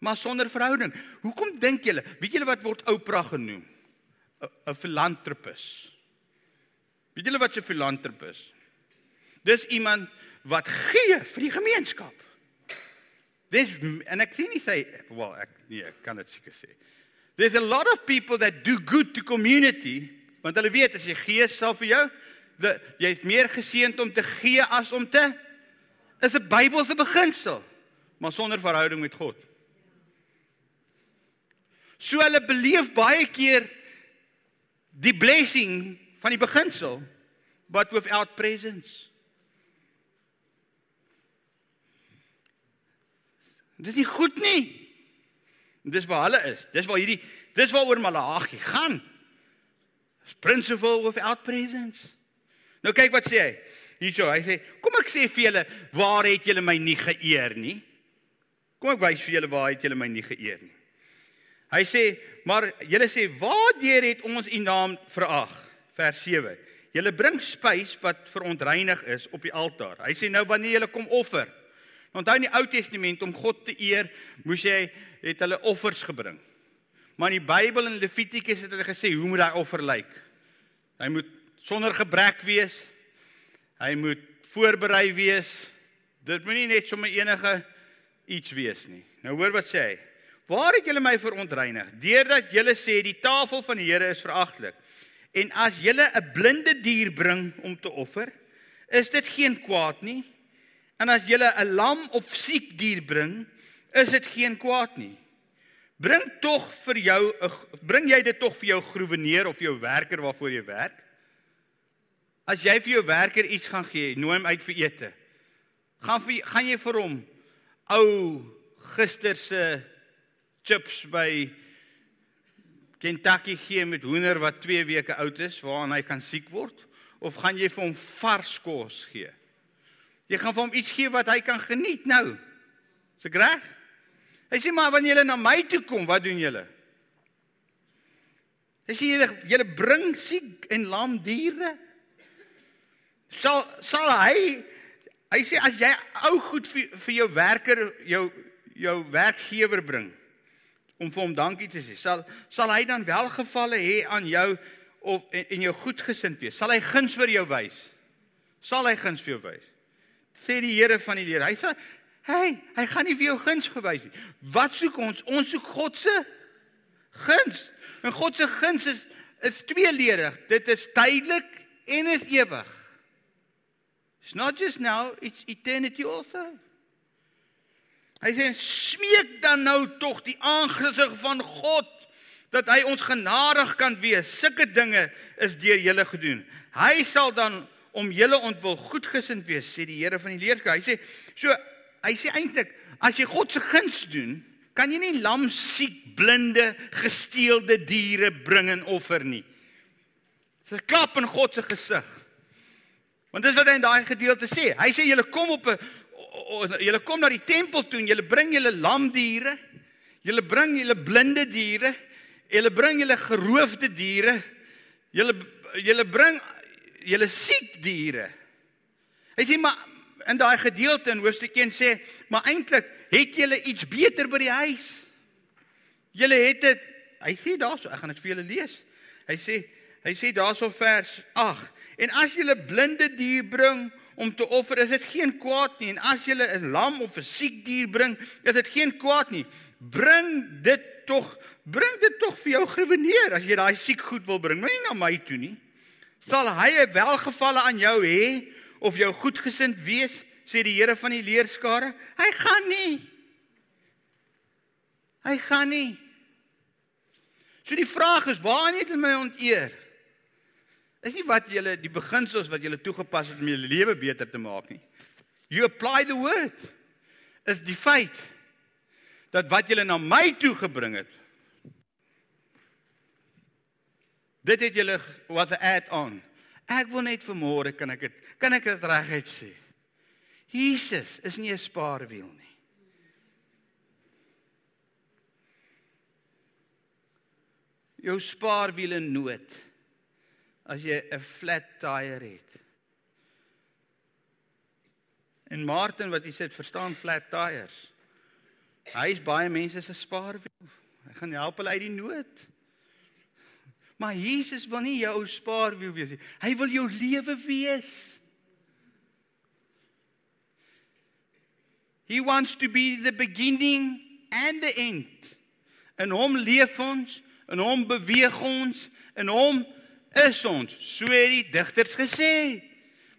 maar sonder verhouding. Hoekom dink julle? Weet julle wat word Oprah genoem? 'n filantropus. Weet julle wat 'n filantropus? Dis iemand wat gee vir die gemeenskap. Dis en ek sien nie sê wel ek nee, ek kan dit seker sê. There's a lot of people that do good to community want hulle weet as jy gee sal vir jou, jy's meer geseënd om te gee as om te is 'n Bybelse beginsel, maar sonder verhouding met God. So hulle beleef baie keer die blessing van die beginsel but without presence. Dit is nie goed nie. Dis waar hulle is. Dis waar hierdie dis waaroor Malagi gaan. Principle without presence. Nou kyk wat sê hy. Hierso, hy sê, kom ek sê vir julle, waar het julle my nie geëer nie? Kom ek wys vir julle waar het julle my nie geëer nie. Hy sê, maar julle sê, "Waardeur het ons u naam verag?" Vers 7. Julle bring spys wat verontreinig is op die altaar. Hy sê nou wanneer julle kom offer. Onthou in die Ou Testament om God te eer, moes jy het hulle offers gebring. Maar in die Bybel in Levitikus het hulle gesê hoe moet daai offer lyk? Hy moet sonder gebrek wees, Hy moet voorberei wees. Dit moenie net sommer enige iets wees nie. Nou hoor wat sê hy. Waar het julle my verontreinig? Deurdat julle sê die tafel van die Here is veragtelik. En as julle 'n blinde dier bring om te offer, is dit geen kwaad nie. En as julle 'n lam of siek dier bring, is dit geen kwaad nie. Bring tog vir jou 'n bring jy dit tog vir jou groeweneer of jou werker waarvoor jy werk? As jy vir jou werker iets gaan gee, nooi hom uit vir ete. Gaan vir gaan jy vir hom ou gister se chips by Kentucky gee met hoender wat 2 weke oud is waaraan hy kan siek word of gaan jy vir hom vars kos gee? Jy gaan vir hom iets gee wat hy kan geniet nou. Is ek reg? Hy sê maar wanneer julle na my toe kom, wat doen julle? Hy sê julle julle bring siek en lam diere sal sal hy hy sê as jy ou goed vir, vir jou werker jou jou werkgewer bring om vir hom dankie te sê sal sal hy dan welgevalle hê aan jou of en, en jou goedgesind wees sal hy guns vir jou wys sal hy guns vir jou wys sê die Here van die leer hy sê hey hy gaan nie vir jou guns gewys nie wat soek ons ons soek God se guns en God se guns is is tweeledig dit is tydelik en is ewig It's not just now, it's eternity also. Hy sê smeek dan nou tog die aangesig van God dat hy ons genadig kan wees. Sulke dinge is deur julle gedoen. Hy sal dan om julle ontwil goedgesind wees, sê die Here van die leerskap. Hy sê so hy sê eintlik as jy God se guns doen, kan jy nie lam, siek, blinde, gesteelde diere bring en offer nie. Dis 'n klap in God se gesig. Want dis wat hy in daai gedeelte sê. Hy sê julle kom op 'n julle kom na die tempel toe en julle bring julle lamdiere, julle bring julle blinde diere, julle bring julle geroofde diere, julle julle bring julle siek diere. Hy sê maar in daai gedeelte in hoofstuk 1 sê, maar eintlik het julle iets beter by die huis. Julle het dit. Hy sê daarso, ek gaan dit vir julle lees. Hy sê hy sê daarso vers 8. En as julle blinde dier bring om te offer, is dit geen kwaad nie. En as julle 'n lam of 'n siek dier bring, is dit geen kwaad nie. Bring dit tog, bring dit tog vir jou geweneer as jy daai siek goed wil bring. Moenie na my toe nie. Sal hy 'n welgevalle aan jou hê of jou goedgesind wees, sê die Here van die leerskare? Hy gaan nie. Hy gaan nie. So die vraag is, waar het my onteer? Is nie wat julle die beginsels wat julle toegepas het om julle lewe beter te maak nie. You apply the word. Is die feit dat wat julle na my toe gebring het. Dit het julle was 'n add on. Ek wil net vanmôre kan ek dit kan ek dit reguit sê. Jesus is nie 'n spaarwiel nie. Jou spaarwiel in nood as jy 'n flat tire het. En Martin wat hy sê verstaan flat tires. Hy is baie mense se spaarwiel. Hy gaan help hulle uit die nood. Maar Jesus wil nie jou spaarwiel wees nie. Hy wil jou lewe wees. He wants to be the beginning and the end. En hom leef ons, en hom beweeg ons, en hom is ons. So het die digters gesê.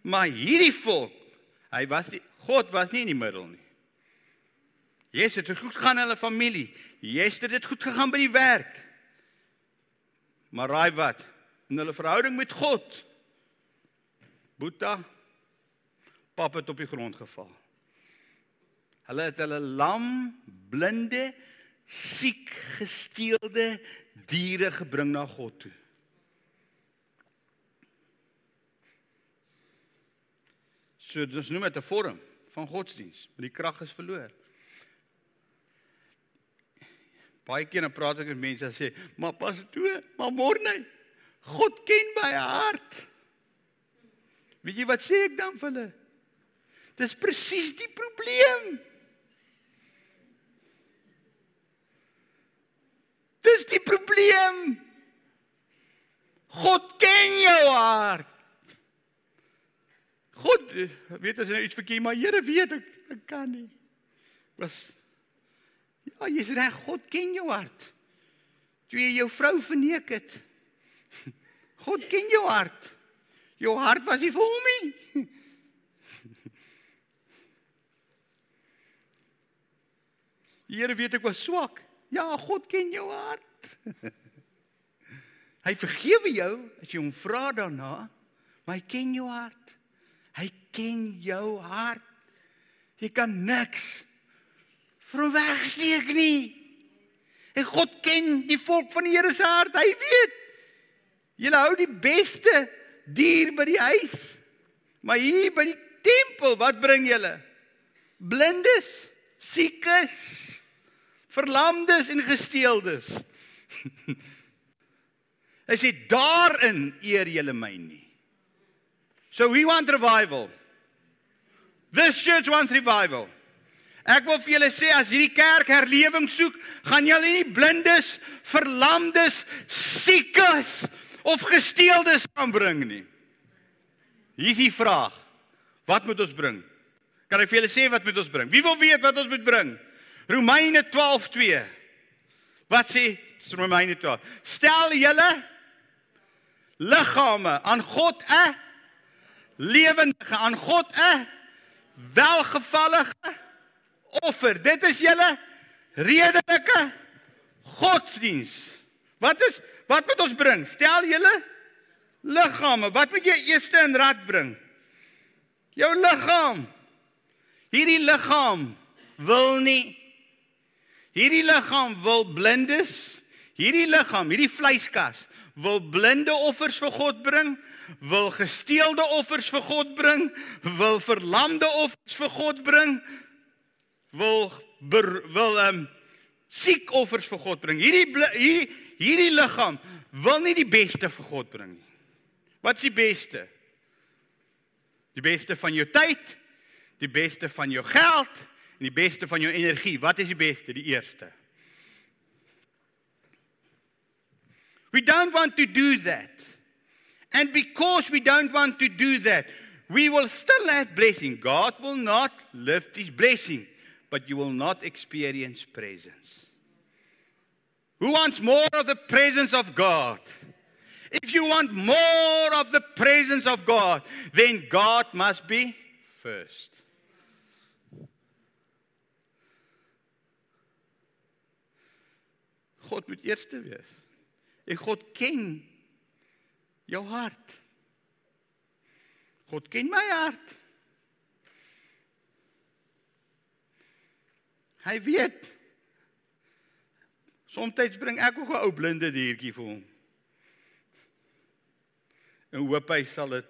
Maar hierdie volk, hy was die God was nie in die middel nie. Jesus het goed gegaan in hulle familie. Jesus het dit goed gegaan by die werk. Maar raai wat? In hulle verhouding met God. Boeta pap het op die grond geval. Hulle het hulle lam, blinde, siek, gesteelde diere gebring na God toe. So dis noem dit 'n vorm van godsdiens, maar die krag is verloor. Baie keer dan praat ek met mense en sê, "Maar pas toe, maar môre, God ken my hart." Weet jy wat sê ek dan vir hulle? Dis presies die probleem. Dis die probleem. God ken jou hart. God weet as jy nou iets verkeer, maar Here weet ek, ek kan nie. Was Ja, jy's reg, God ken jou hart. Toe jy jou vrou verneek het. <laughs> God ken jou hart. Jou hart was nie vir hom nie. <laughs> Die Here weet ek was swak. Ja, God ken jou hart. <laughs> Hy vergewe jou as jy hom vra daarna, maar hy ken jou hart. Hy ken jou hart. Jy kan niks vir hom wegsteek nie. En God ken die volk van die Here se hart. Hy weet. Julle hou die beste dier by die huis. Maar hier by die tempel, wat bring julle? Blindes, siekes, verlamdes en gesteeldes. <laughs> Hy sê daarin eer julle my nie. So we want revival. This church wants revival. Ek wil vir julle sê as hierdie kerk herlewing soek, gaan julle nie blindes, verlamdes, siekes of gesteeldes aanbring nie. Hier is die vraag. Wat moet ons bring? Kan ek vir julle sê wat moet ons bring? Wie wil weet wat ons moet bring? Romeine 12:2. Wat sê Romeine 12? Stel julle liggame aan God 'n lewendige aan God 'n welgevallige offer. Dit is julle redelike godsdiens. Wat is wat moet ons bring? Stel julle liggame. Wat moet jy eers in rad bring? Jou liggaam. Hierdie liggaam wil nie hierdie liggaam wil blindes, hierdie liggaam, hierdie vleiskas wil blinde offers vir God bring, wil gesteelde offers vir God bring, wil verlamde offers vir God bring, wil ber, wil ehm um, siek offers vir God bring. Hierdie hierdie hierdie liggaam wil nie die beste vir God bring nie. Wat's die beste? Die beste van jou tyd, die beste van jou geld en die beste van jou energie. Wat is die beste? Die eerste. We don't want to do that. And because we don't want to do that, we will still have blessing. God will not lift his blessing, but you will not experience presence. Who wants more of the presence of God? If you want more of the presence of God, then God must be first. God moet eerste wees. En God ken jou hart. God ken my hart. Hy weet. Somstyds bring ek ook 'n ou blinde diertjie vir hom. En hoop hy sal dit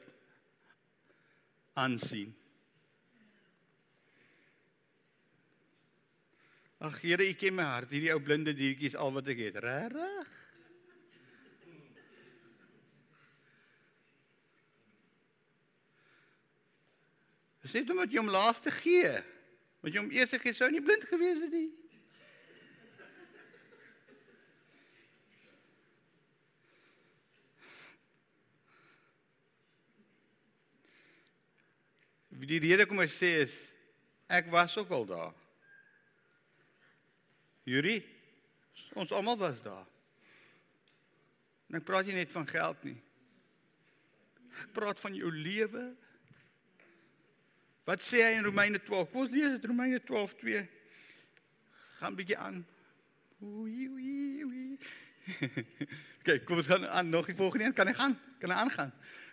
aansien. Ag Here, U ken my hart. Hierdie ou blinde diertjie is al wat ek het. Regtig? Dis net omdat jy hom laaste gee. Want jy hom eers gegee sou nie blind gewees het nie. Die rede kom ek sê is ek was ook al daar. Yuri, ons almal was daar. En ek praat nie net van geld nie. Ek praat van jou lewe. Wat sê hy in Romeine 12? Kom ons lees dit Romeine 12:2. Gaan bietjie aan. Oei oei oei. <laughs> Kyk, kom ons gaan aan nog die volgende een. Kan hy gaan? Kan hy aangaan?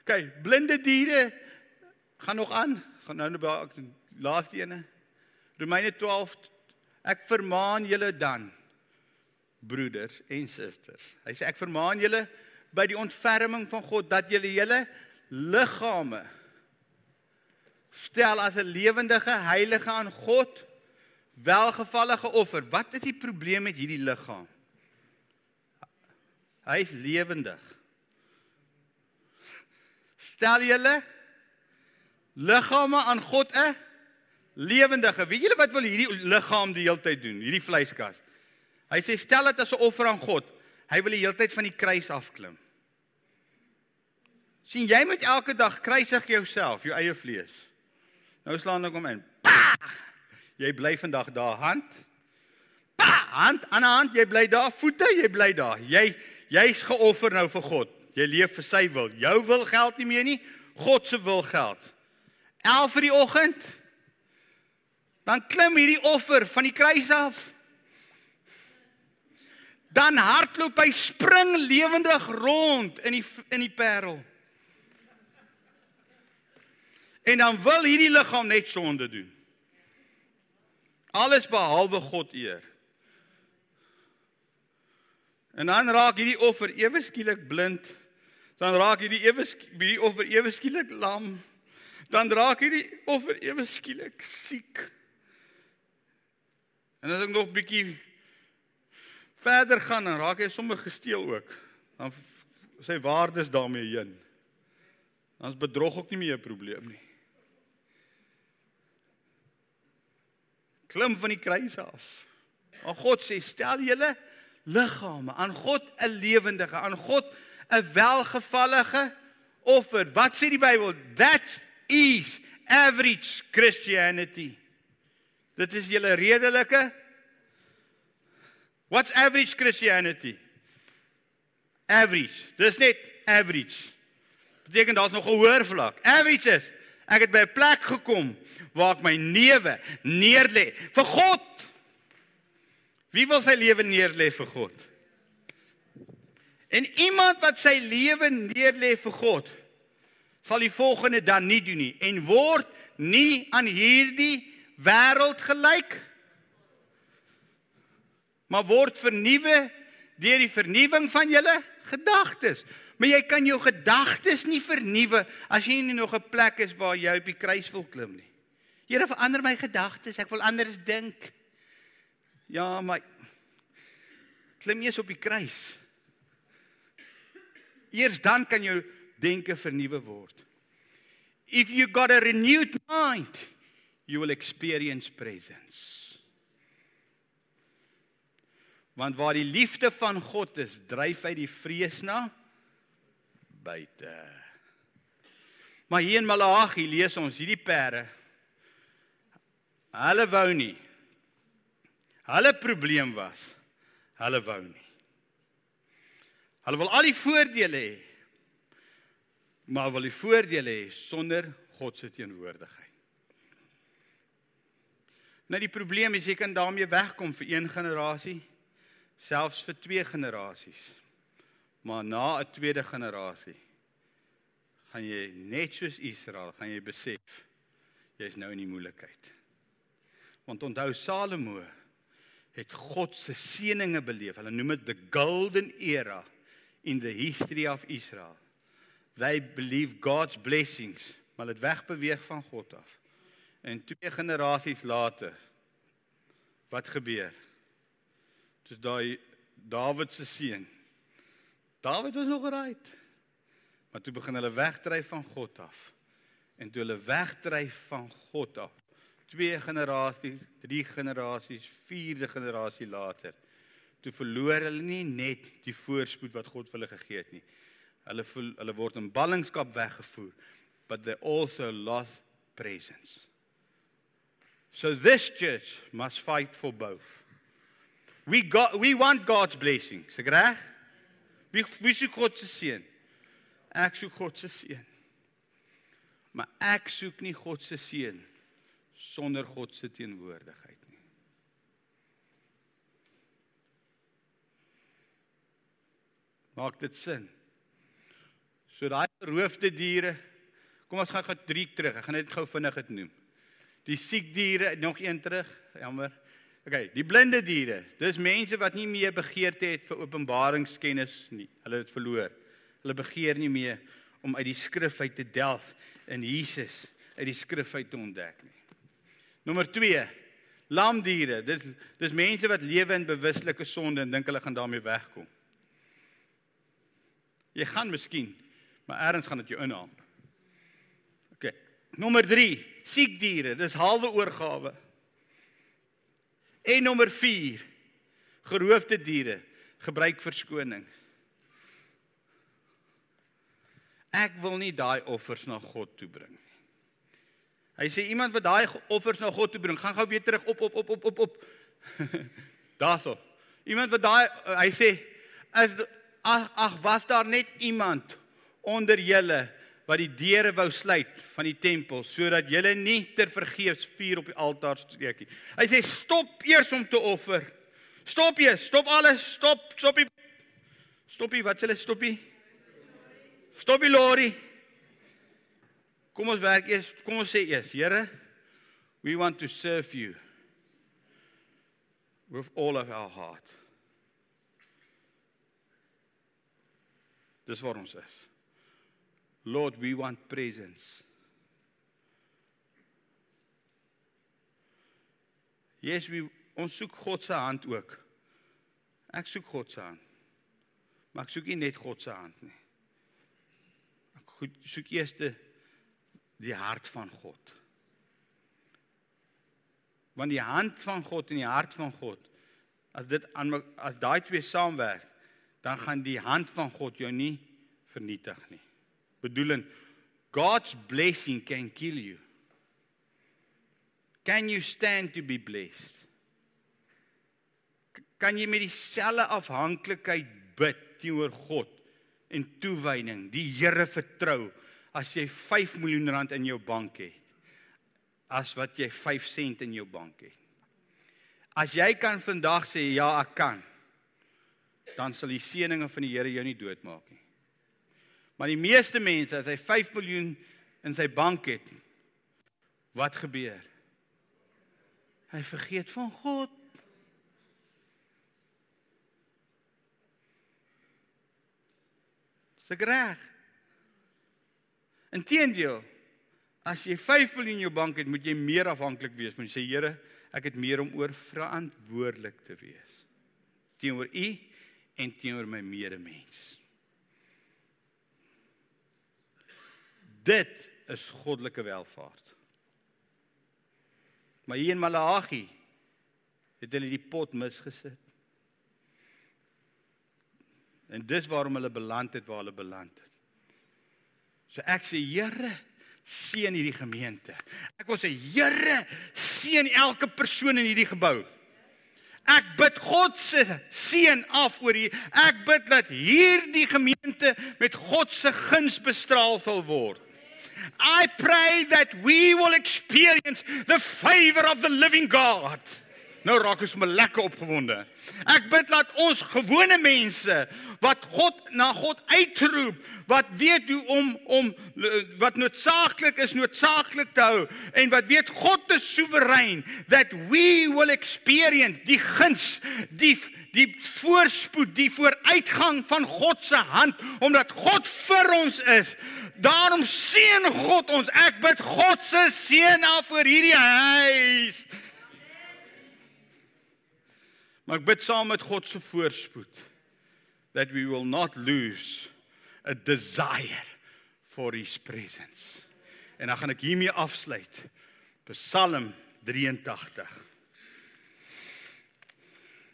Kyk, blinde diere gaan nog aan. Ons gaan nou by die laaste ene. Romeine 12 Ek vermaan julle dan broeders en susters. Hy sê ek vermaan julle by die ontferming van God dat julle julle liggame stel as 'n lewendige heilige aan God welgevallige offer. Wat is die probleem met hierdie liggaam? Hy is lewendig. Stel julle liggame aan God 'n lewendige. Weet julle wat wil hierdie liggaam die hele tyd doen? Hierdie vleiskas. Hy sê stel dit as 'n offer aan God. Hy wil die hele tyd van die kruis afklim. sien jy moet elke dag kruisig jouself, jou eie vlees. Nou slaan ek hom in. Pa! Jy bly vandag daar hand. Pa! Hand aan 'n hand, jy bly daar voete, jy bly daar. Jy jy's geoffer nou vir God. Jy leef vir sy wil. Jou wil geld nie meer nie. God se wil geld. 11 vir die oggend dan klim hierdie offer van die kruis af. Dan hardloop hy spring lewendig rond in die in die parel. En dan wil hierdie liggaam net sonde doen. Alles behalwe God eer. En dan raak hierdie offer ewe skielik blind. Dan raak hierdie ewe hierdie offer ewe skielik lam. Dan raak hierdie offer ewe skielik siek. En as ek nog bietjie verder gaan en raak hy sommer gesteel ook. Dan sy waardes daarmee heen. Dan's bedrog ook nie meer 'n probleem nie. Klim van die kruis af. Maar God sê stel julle liggame aan God 'n lewendige, aan God 'n welgevallige offer. Wat sê die Bybel? That is average Christianity. Dit is julle redelike What's average Christianity? Average. Dis net average. Beteken daar's nog 'n hoër vlak. Average is ek het by 'n plek gekom waar ek my newe neerlê vir God. Wie wil sy lewe neerlê vir God? En iemand wat sy lewe neerlê vir God, sal die volgende dan nie doen nie en word nie aan hierdie wêreld gelyk maar word vernuwe deur die vernuwing van julle gedagtes. Maar jy kan jou gedagtes nie vernuwe as jy nie nog 'n plek is waar jy op die kruis wil klim nie. Here verander my gedagtes, ek wil anders dink. Ja, maar klim eers op die kruis. Eers dan kan jou denke vernuwe word. If you got a renewed mind, you will experience presence. Want waar die liefde van God is, dryf hy die vrees na buite. Maar hier in Malagi lees ons hierdie perde. Hulle wou nie. Hulle probleem was hulle wou nie. Hulle wil al die voordele hê. Maar wil die voordele hê sonder God se teenwoordigheid. Nou die probleem is jy kan daarmee wegkom vir een generasie selfs vir twee generasies. Maar na 'n tweede generasie gaan jy net soos Israel, gaan jy besef jy's nou in die moeilikheid. Want onthou Salomo het God se seëninge beleef. Hulle noem dit the golden era in the history of Israel. They believe God's blessings, maar dit wegbeweeg van God af. En twee generasies later wat gebeur? Dis daai Dawid se seun. Dawid was nog gereed. Maar toe begin hulle wegdryf van God af. En toe hulle wegdryf van God af, twee generasies, drie generasies, vierde generasie later, toe verloor hulle nie net die voorspoed wat God vir hulle gegee het nie. Hulle voel, hulle word in ballingskap weggevoer, but they also lost presence. So this church must fight for both. We got we want God's blessings, ek reg? Wie wie soek God se seën? Ek soek God se seën. Maar ek soek nie God se seën sonder God se teenwoordigheid nie. Maak dit sin? So daai geroofde diere, kom ons gaan gou drie terug. Ek gaan net gou vinnig dit noem. Die siek diere, nog een terug. Jammer. Okay, die blinde diere. Dis mense wat nie meer begeerte het vir openbaringskennis nie. Hulle het verloor. Hulle begeer nie meer om uit die skrif uit te delf in Jesus uit die skrif uit te ontdek nie. Nommer 2. Lamdiere. Dit dis mense wat lewe in bewuslike sonde en dink hulle gaan daarmee wegkom. Jy gaan miskien, maar eers gaan dit jou inhaal. OK. Nommer 3. Siek diere. Dis halwe oorgawe. En nommer 4 geroofde diere gebruik verskonings. Ek wil nie daai offers na God toe bring nie. Hy sê iemand wat daai offers na God toe bring, gaan gou weer terug op op op op op op. <laughs> Daarso. Iemand wat daai hy sê as ag ag was daar net iemand onder julle wat die deure wou sluit van die tempel sodat julle nie ter vergeefs vuur op die altaar steek nie. Hy sê stop eers om te offer. Stop eers, stop alles, stop, stoppie. Stoppie, wat s'hulle stoppie? Stoppie lorry. Kom ons werk eers, kom ons sê eers, Here, we want to serve you with all of our heart. Dis waar ons is. Lord, we want presence. Yes, we ons soek God se hand ook. Ek soek God se hand. Maar ek soek nie net God se hand nie. Ek goed soek eers die, hart van God. Want die hand van God en die hart van God as dit aan as daai twee saamwerk, dan gaan die hand van God jou nie vernietig nie bedoeling God's blessing can kill you. Can you stand to be blessed? Kan jy met dieselfde afhanklikheid bid teenoor God en toewyding, die Here vertrou as jy 5 miljoen rand in jou bank het as wat jy 5 sent in jou bank het. As jy kan vandag sê ja, ek kan, dan sal die seëninge van die Here jou nie doodmaak nie. Maar die meeste mense as hy 5 miljoen in sy bank het, wat gebeur? Hy vergeet van God. Dis reg. Inteendeel, as jy 5 miljoen in jou bank het, moet jy meer afhanklik wees. Moet jy sê Here, ek het meer om oor verantwoordelik te wees teenoor U en teenoor my medemens. Dit is goddelike welvaart. Maar hier in Malagi het hulle die pot misgesit. En dis waarom hulle beland het waar hulle beland het. So ek sê Here, seën hierdie gemeente. Ek wil sê Here, seën elke persoon in hierdie gebou. Ek bid God se seën af oor hier. Ek bid dat hierdie gemeente met God se guns bestraal sal word. I pray that we will experience the favor of the living God. Nou raak ons maar lekker opgewonde. Ek bid dat ons gewone mense wat God na God uitroep, wat weet hoe om om wat noodsaaklik is noodsaaklik te hou en wat weet God is soewerein that we will experience die guns, die die voorspoed, die vooruitgang van God se hand omdat God vir ons is. Daarom seën God ons. Ek bid God se seën af oor hierdie huis. Maar ek bid saam met God se voorspoed that we will not lose a desire for his presence. En dan gaan ek hiermee afsluit. Psalm 83.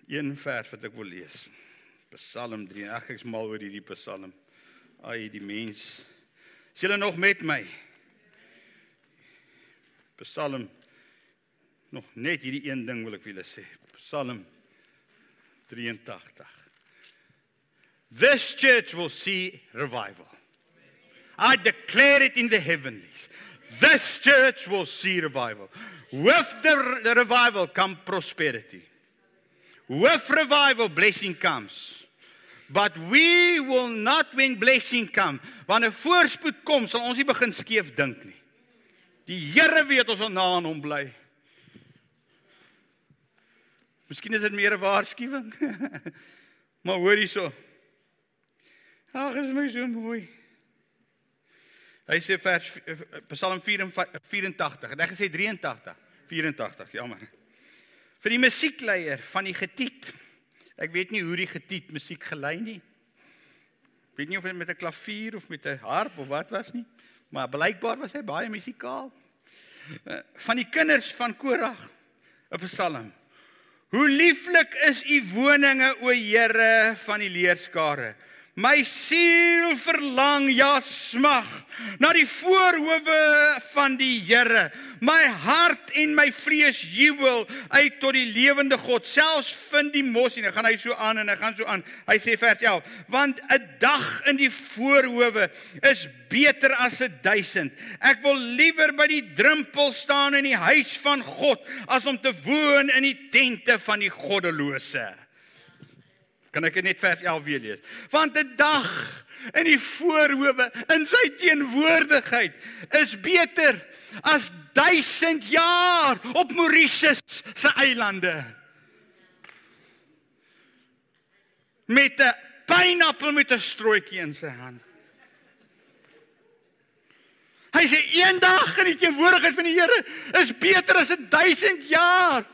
Een vers wat ek wil lees. Psalm 3. Ag ek's mal oor hierdie Psalm. Ai die mens Is julle nog met my? Psalm nog net hierdie een ding wil ek vir julle sê. Psalm 83. This church will see revival. I declare it in the heavenlies. This church will see revival. With the, the revival come prosperity. With revival blessing comes. But we will not when blessing come. Wanneer voorspoed kom, sal ons nie begin skeef dink nie. Die Here weet ons sal na aan hom bly. Miskien is dit meer 'n waarskuwing. <laughs> maar hoor hierso. Ag, is my so mooi. Hy sê vers Psalm 84 en hy gesê 83, 84, jammer. Vir die musiekleier van die getiet Ek weet nie hoe die getiet musiek gelei nie. Ek weet nie of hy met 'n klavier of met 'n harp of wat was nie, maar blykbaar was hy baie musikaal. Eh, van die kinders van Korag, 'n Psalm. Hoe lieflik is u woninge o Here van die leerskare. My siel verlang ja smag na die voorhoewe van die Here. My hart en my vrees jubel uit tot die lewende God. Selfs vind die mos en gaan hy so aan en hy gaan so aan. Hy sê vers 11, want 'n dag in die voorhoewe is beter as 'n duisend. Ek wil liewer by die drempel staan in die huis van God as om te woon in die tente van die goddelose. Kan ek net vers 11 weer lees? Want 'n dag in die voorhoewe in sy teenwoordigheid is beter as 1000 jaar op Mauritius se eilande. Met 'n pineappel met 'n strooitjie in sy hand. Hy sê eendag in die teenwoordigheid van die Here is beter as 1000 jaar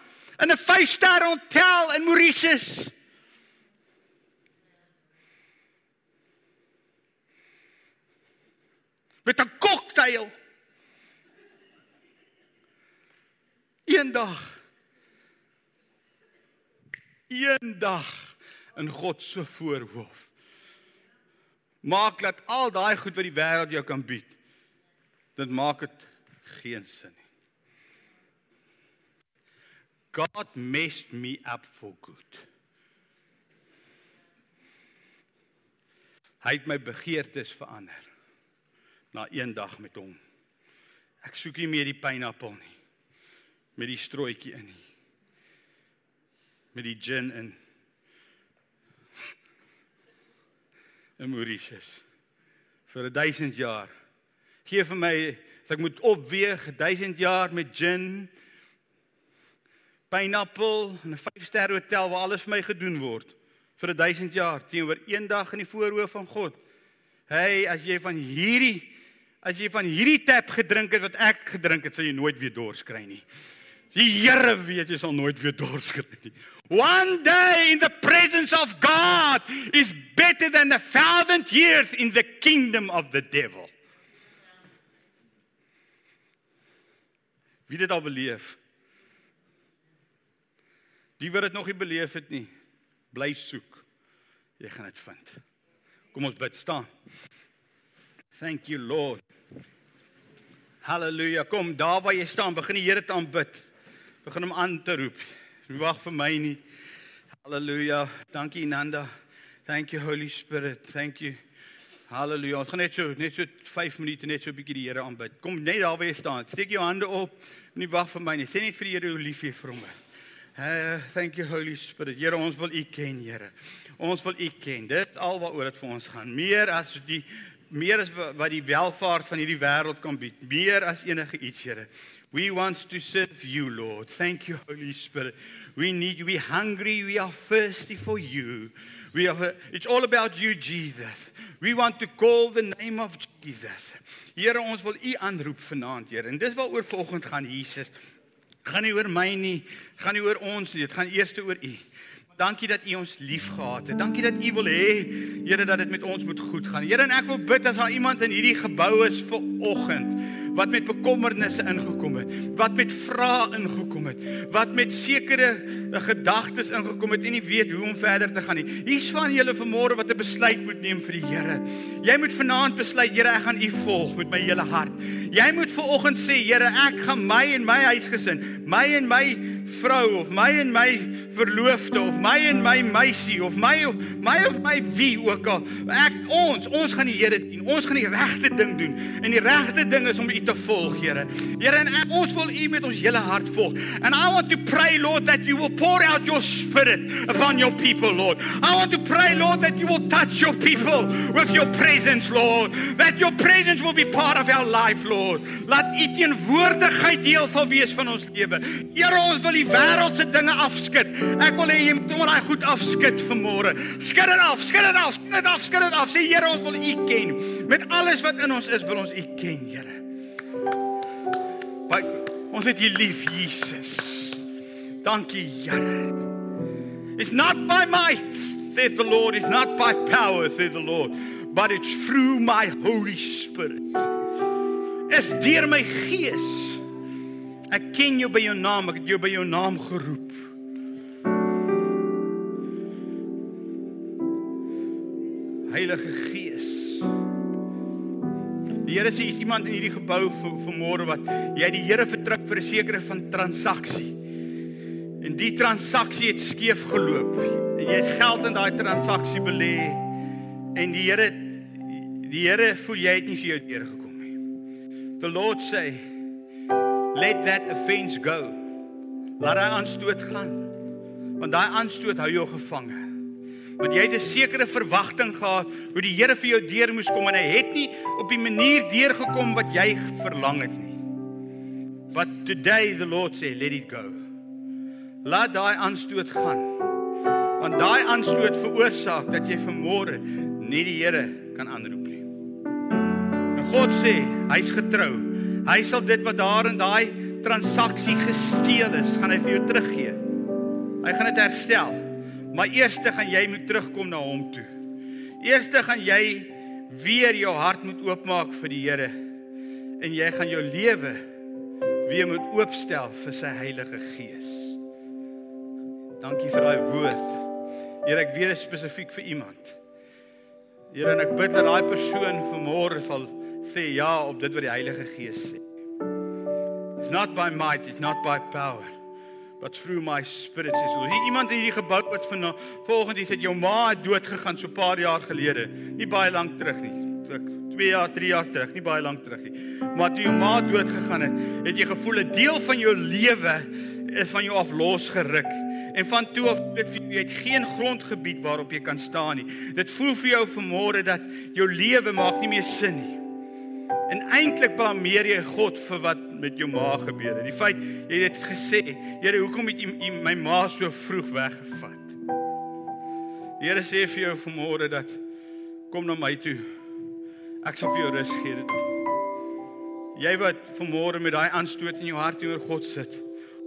in 'n 5-ster hotel in Mauritius. Met 'n koktail. Eendag eendag in God se voorhoof. Maak dat al daai goed wat die wêreld jou kan bied, dit maak dit geen sin nie. God messed me up for good. Hy het my begeertes verander na een dag met hom. Ek soek nie meer die pineappel nie. Met die strooitjie in nie. Met die gin in. <laughs> In Mauritius. Vir 1000 jaar. Geef vir my as ek moet opweeg 1000 jaar met gin pineappel en 'n 5-ster hotel waar alles vir my gedoen word vir 1000 jaar teenoor een dag in die voorhoof van God. Hey, as jy van hierdie as jy van hierdie tap gedrink het wat ek gedrink het, sal jy nooit weer dors kry nie. Die Here weet jy sal nooit weer dors kry nie. One day in the presence of God is better than a thousand years in the kingdom of the devil. Wie dit al beleef? Die wat dit nog nie beleef het nie, bly soek. Jy gaan dit vind. Kom ons bid staan. Thank you Lord. Halleluja. Kom daar waar jy staan, begin die Here te aanbid. Begin hom aan te roep. Wag vir my nie. Halleluja. Dankie Nanda. Thank you Holy Spirit. Thank you. Halleluja. Ons gaan net so net so 5 minute net so 'n bietjie die Here aanbid. Kom net daar waar jy staan. Steek jou hande op. Moenie wag vir my nie. Sê net vir die Here hoe lief jy vir hom is. Uh, thank you Holy Spirit. Here, ons wil U ken, Here. Ons wil U ken. Dit al waaroor dit vir ons gaan. Meer as die meer as wat die welvaart van hierdie wêreld kan bied. Meer as enige iets, Here. We want to serve you, Lord. Thank you Holy Spirit. We need you. We hungry. We are thirsty for you. We are it's all about you, Jesus. We want to call the name of Jesus. Here, ons wil U aanroep vanaand, Here. En dis waaroor vanoggend gaan, Jesus gaan nie oor my nie, gaan nie oor ons nie, dit gaan eers oor U. Dankie dat U ons liefgehad het. Dankie dat U wil hê, Here, dat dit met ons moet goed gaan. Here, en ek wil bid as daar iemand in hierdie gebou is vir oggend wat met bekommernisse ingekom het, wat met vrae ingekom het, wat met sekere gedagtes ingekom het en nie weet hoe om verder te gaan nie. Hier's van julle vanmôre wat 'n besluit moet neem vir die Here. Jy moet vanaand besluit, Here, ek gaan U volg met my hele hart. Jy moet ver oggend sê, Here, ek gaan my en my huisgesin, my en my vrou of my en my verloofde of my en my meisie of my of my of my wie ook al ek ons ons gaan die Here dien ons gaan die regte ding doen en die regte ding is om U te volg Here Here en ons wil U met ons hele hart volg and I want to pray Lord that you will pour out your spirit upon your people Lord I want to pray Lord that you will touch your people with your presence Lord that your presence will be part of our life Lord laat U teenwoordigheid deel sal wees van ons lewe Here ons wil die wêreldse dinge afskud. Ek wil hê jy moet hom daai goed afskud vanmôre. Skud dit af, skud dit af, skud dit af, skud dit af. Sê Here, ons wil U ken. Met alles wat in ons is, wil ons U ken, Here. Ons het U lief, Jesus. Dankie, Here. It's not by might, says the Lord, it's not by power, says the Lord, but it's through my Holy Spirit. Es deur my gees. Ek ken jou by jou naam, ek het jou by jou naam geroep. Heilige Gees. Die Here sê iemand in hierdie gebou vanmôre wat jy die Here vertrek vir 'n sekere van transaksie. En die transaksie het skeef geloop. Jy het geld in daai transaksie belê en die Here die Here voel jy het nie vir jou deur gekom nie. The Lord say let that offense go. Laat hy aanstoot gaan. Want daai aanstoot hou jou gevange. Want jy het 'n sekere verwagting gehad hoe die Here vir jou deur moes kom en hy het nie op die manier deurgekom wat jy verlang het nie. But today the Lord say let it go. Laat daai aanstoot gaan. Want daai aanstoot veroorsaak dat jy vanmôre nie die Here kan aanroep nie. En God sê, hy's getrou. Hy sal dit wat daar in daai transaksie gesteel is, gaan hy vir jou teruggee. Hy gaan dit herstel. Maar eers gaan jy moet terugkom na hom toe. Eers gaan jy weer jou hart moet oopmaak vir die Here en jy gaan jou lewe weer moet oopstel vir sy Heilige Gees. Dankie vir daai woord. Here, ek weet dit spesifiek vir iemand. Here, en ek bid dat daai persoon vanmôre sal sê ja op dit wat die Heilige Gees sê. It's not by might, it's not by power, but through my spirit says Lord. Hier iemand in hierdie gebou wat van volgende sê jou ma het dood gegaan so 'n paar jaar gelede. Nie baie lank terug nie. 2 jaar, 3 jaar terug, nie baie lank terug nie. Maar toe jou ma dood gegaan het, het jy gevoel 'n deel van jou lewe is van jou af losgeruk. En van toe af dit vir jy het geen grondgebied waarop jy kan staan nie. Dit voel vir jou vanmôre dat jou lewe maak nie meer sin nie. En eintlik blameer jy God vir wat met jou ma gebeur het. Die feit jy het gesê, Here, hoekom het U my ma so vroeg weggevat? Die Here sê vir jou vanmôre dat kom na my toe. Ek sal vir jou rus gee. Dit. Jy wat vanmôre met daai aanstoot in jou hart teenoor God sit.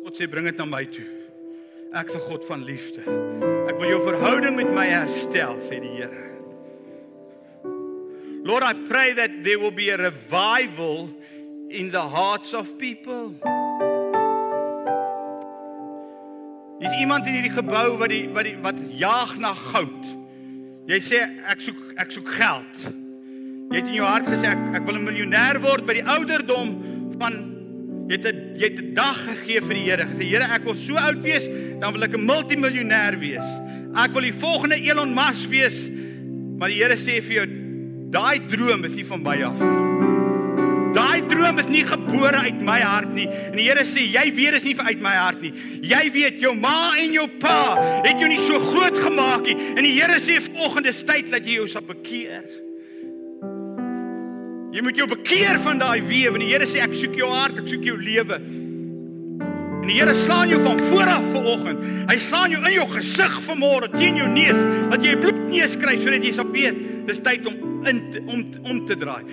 God sê bring dit na my toe. Ek 'n God van liefde. Ek wil jou verhouding met my herstel, sê die Here. Lord, I pray that there will be a revival in the hearts of people. Is iemand in hierdie gebou wat die wat die wat jaag na goud? Jy sê ek soek ek soek geld. Jy het in jou hart gesê ek ek wil 'n miljonair word by die ouderdom van jy het 'n jy het 'n dag gegee vir die Here. Gesê Here, ek wil so oud wees, dan wil ek 'n multimiljonair wees. Ek wil die volgende Elon Musk wees. Maar die Here sê vir jou daai droom is nie van by af nie. Daai droom is nie gebore uit my hart nie. En die Here sê, jy weet is nie uit my hart nie. Jy weet jou ma en jou pa het jou nie so groot gemaak nie. En die Here sê volgende tyd dat jy jou sal bekeer. Jy moet jou bekeer van daai weë want die Here sê ek soek jou hart, ek soek jou lewe. En die Here slaan jou van voor af vanoggend. Hy slaan jou in jou gesig vanmôre teen jou neus dat jy 'n bloedneus kry sodat jy sal weet dis tyd om in om om te draai.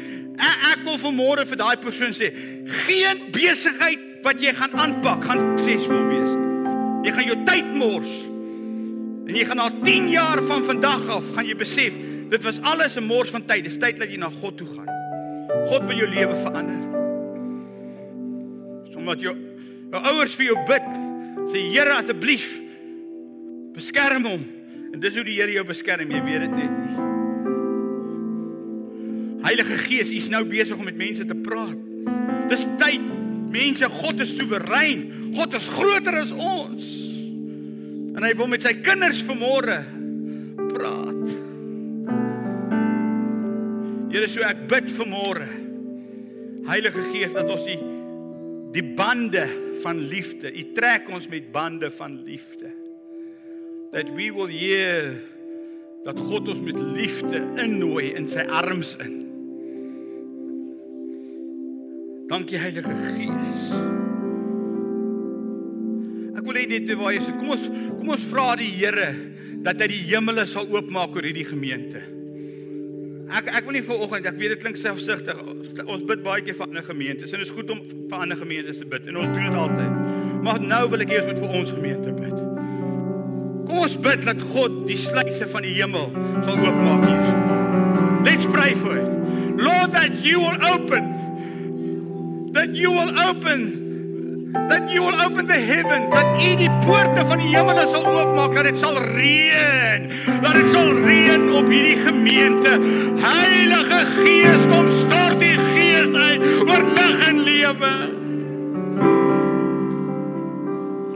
Ek, ek wil vanmôre vir daai persoon sê, geen besigheid wat jy gaan aanpak gaan suksesvol wees nie. Jy gaan jou tyd mors. En jy gaan na 10 jaar van vandag af gaan jy besef, dit was alles 'n mors van tyd. Dis tyd dat jy na God toe gaan. God wil jou lewe verander. Sommige jou jou ouers vir jou bid. Sê Here asseblief beskerm hom. En dis hoe die Here jou beskerm, jy weet dit net nie. Heilige Gees, U's nou besig om met mense te praat. Dis tyd. Mense, God is soewerein. God is groter as ons. En hy wil met sy kinders vanmôre praat. Here, so ek bid vanmôre. Heilige Gees, dat ons die die bande van liefde, U trek ons met bande van liefde. That we will hear dat God ons met liefde innooi in sy arms in. Dankie Heilige Gees. Ek wil hê dit waar jy sit. Kom ons kom ons vra die Here dat hy die hemele sal oopmaak oor hierdie gemeente. Ek ek wil nie vir oggend, ek weet dit klink selfsugtig. Ons bid baie keer vir ander gemeentes en dit is goed om vir ander gemeentes te bid en ons doen dit altyd. Maar nou wil ek eers met vir ons gemeente bid. Kom ons bid dat God die sluise van die hemel sal oopmaak hier. Let's pray for it. Lord that you will open that you will open that you will open the heaven dat u die poorte van die hemele sal oopmaak dat dit sal reën dat dit sal reën op hierdie gemeente. Heilige gees kom stort die gees uit oor lig en lewe.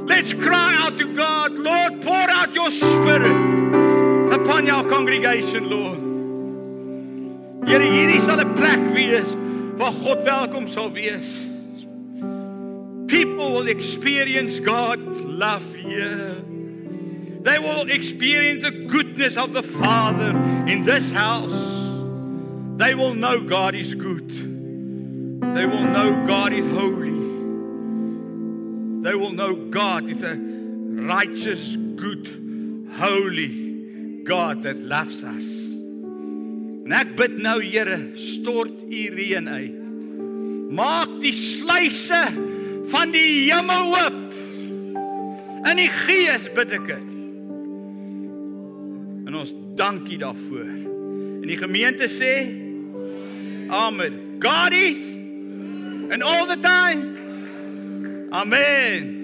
Let's cry out to god lord pour out your spirit upon your congregation lord. Here hierdie sal 'n plek wees waar God welkom sal wees. People will experience God's love here. They will experience the goodness of the Father in this house. They will know God is good. They will know God is holy. They will know God is a righteous, good, holy God that loves us. En ek bid nou Here, stort U reën uit. Maak die sluise van die hemel oop. In die Gees bid ek dit. En ons dankie daarvoor. En die gemeente sê Amen. God is and all the time. Amen.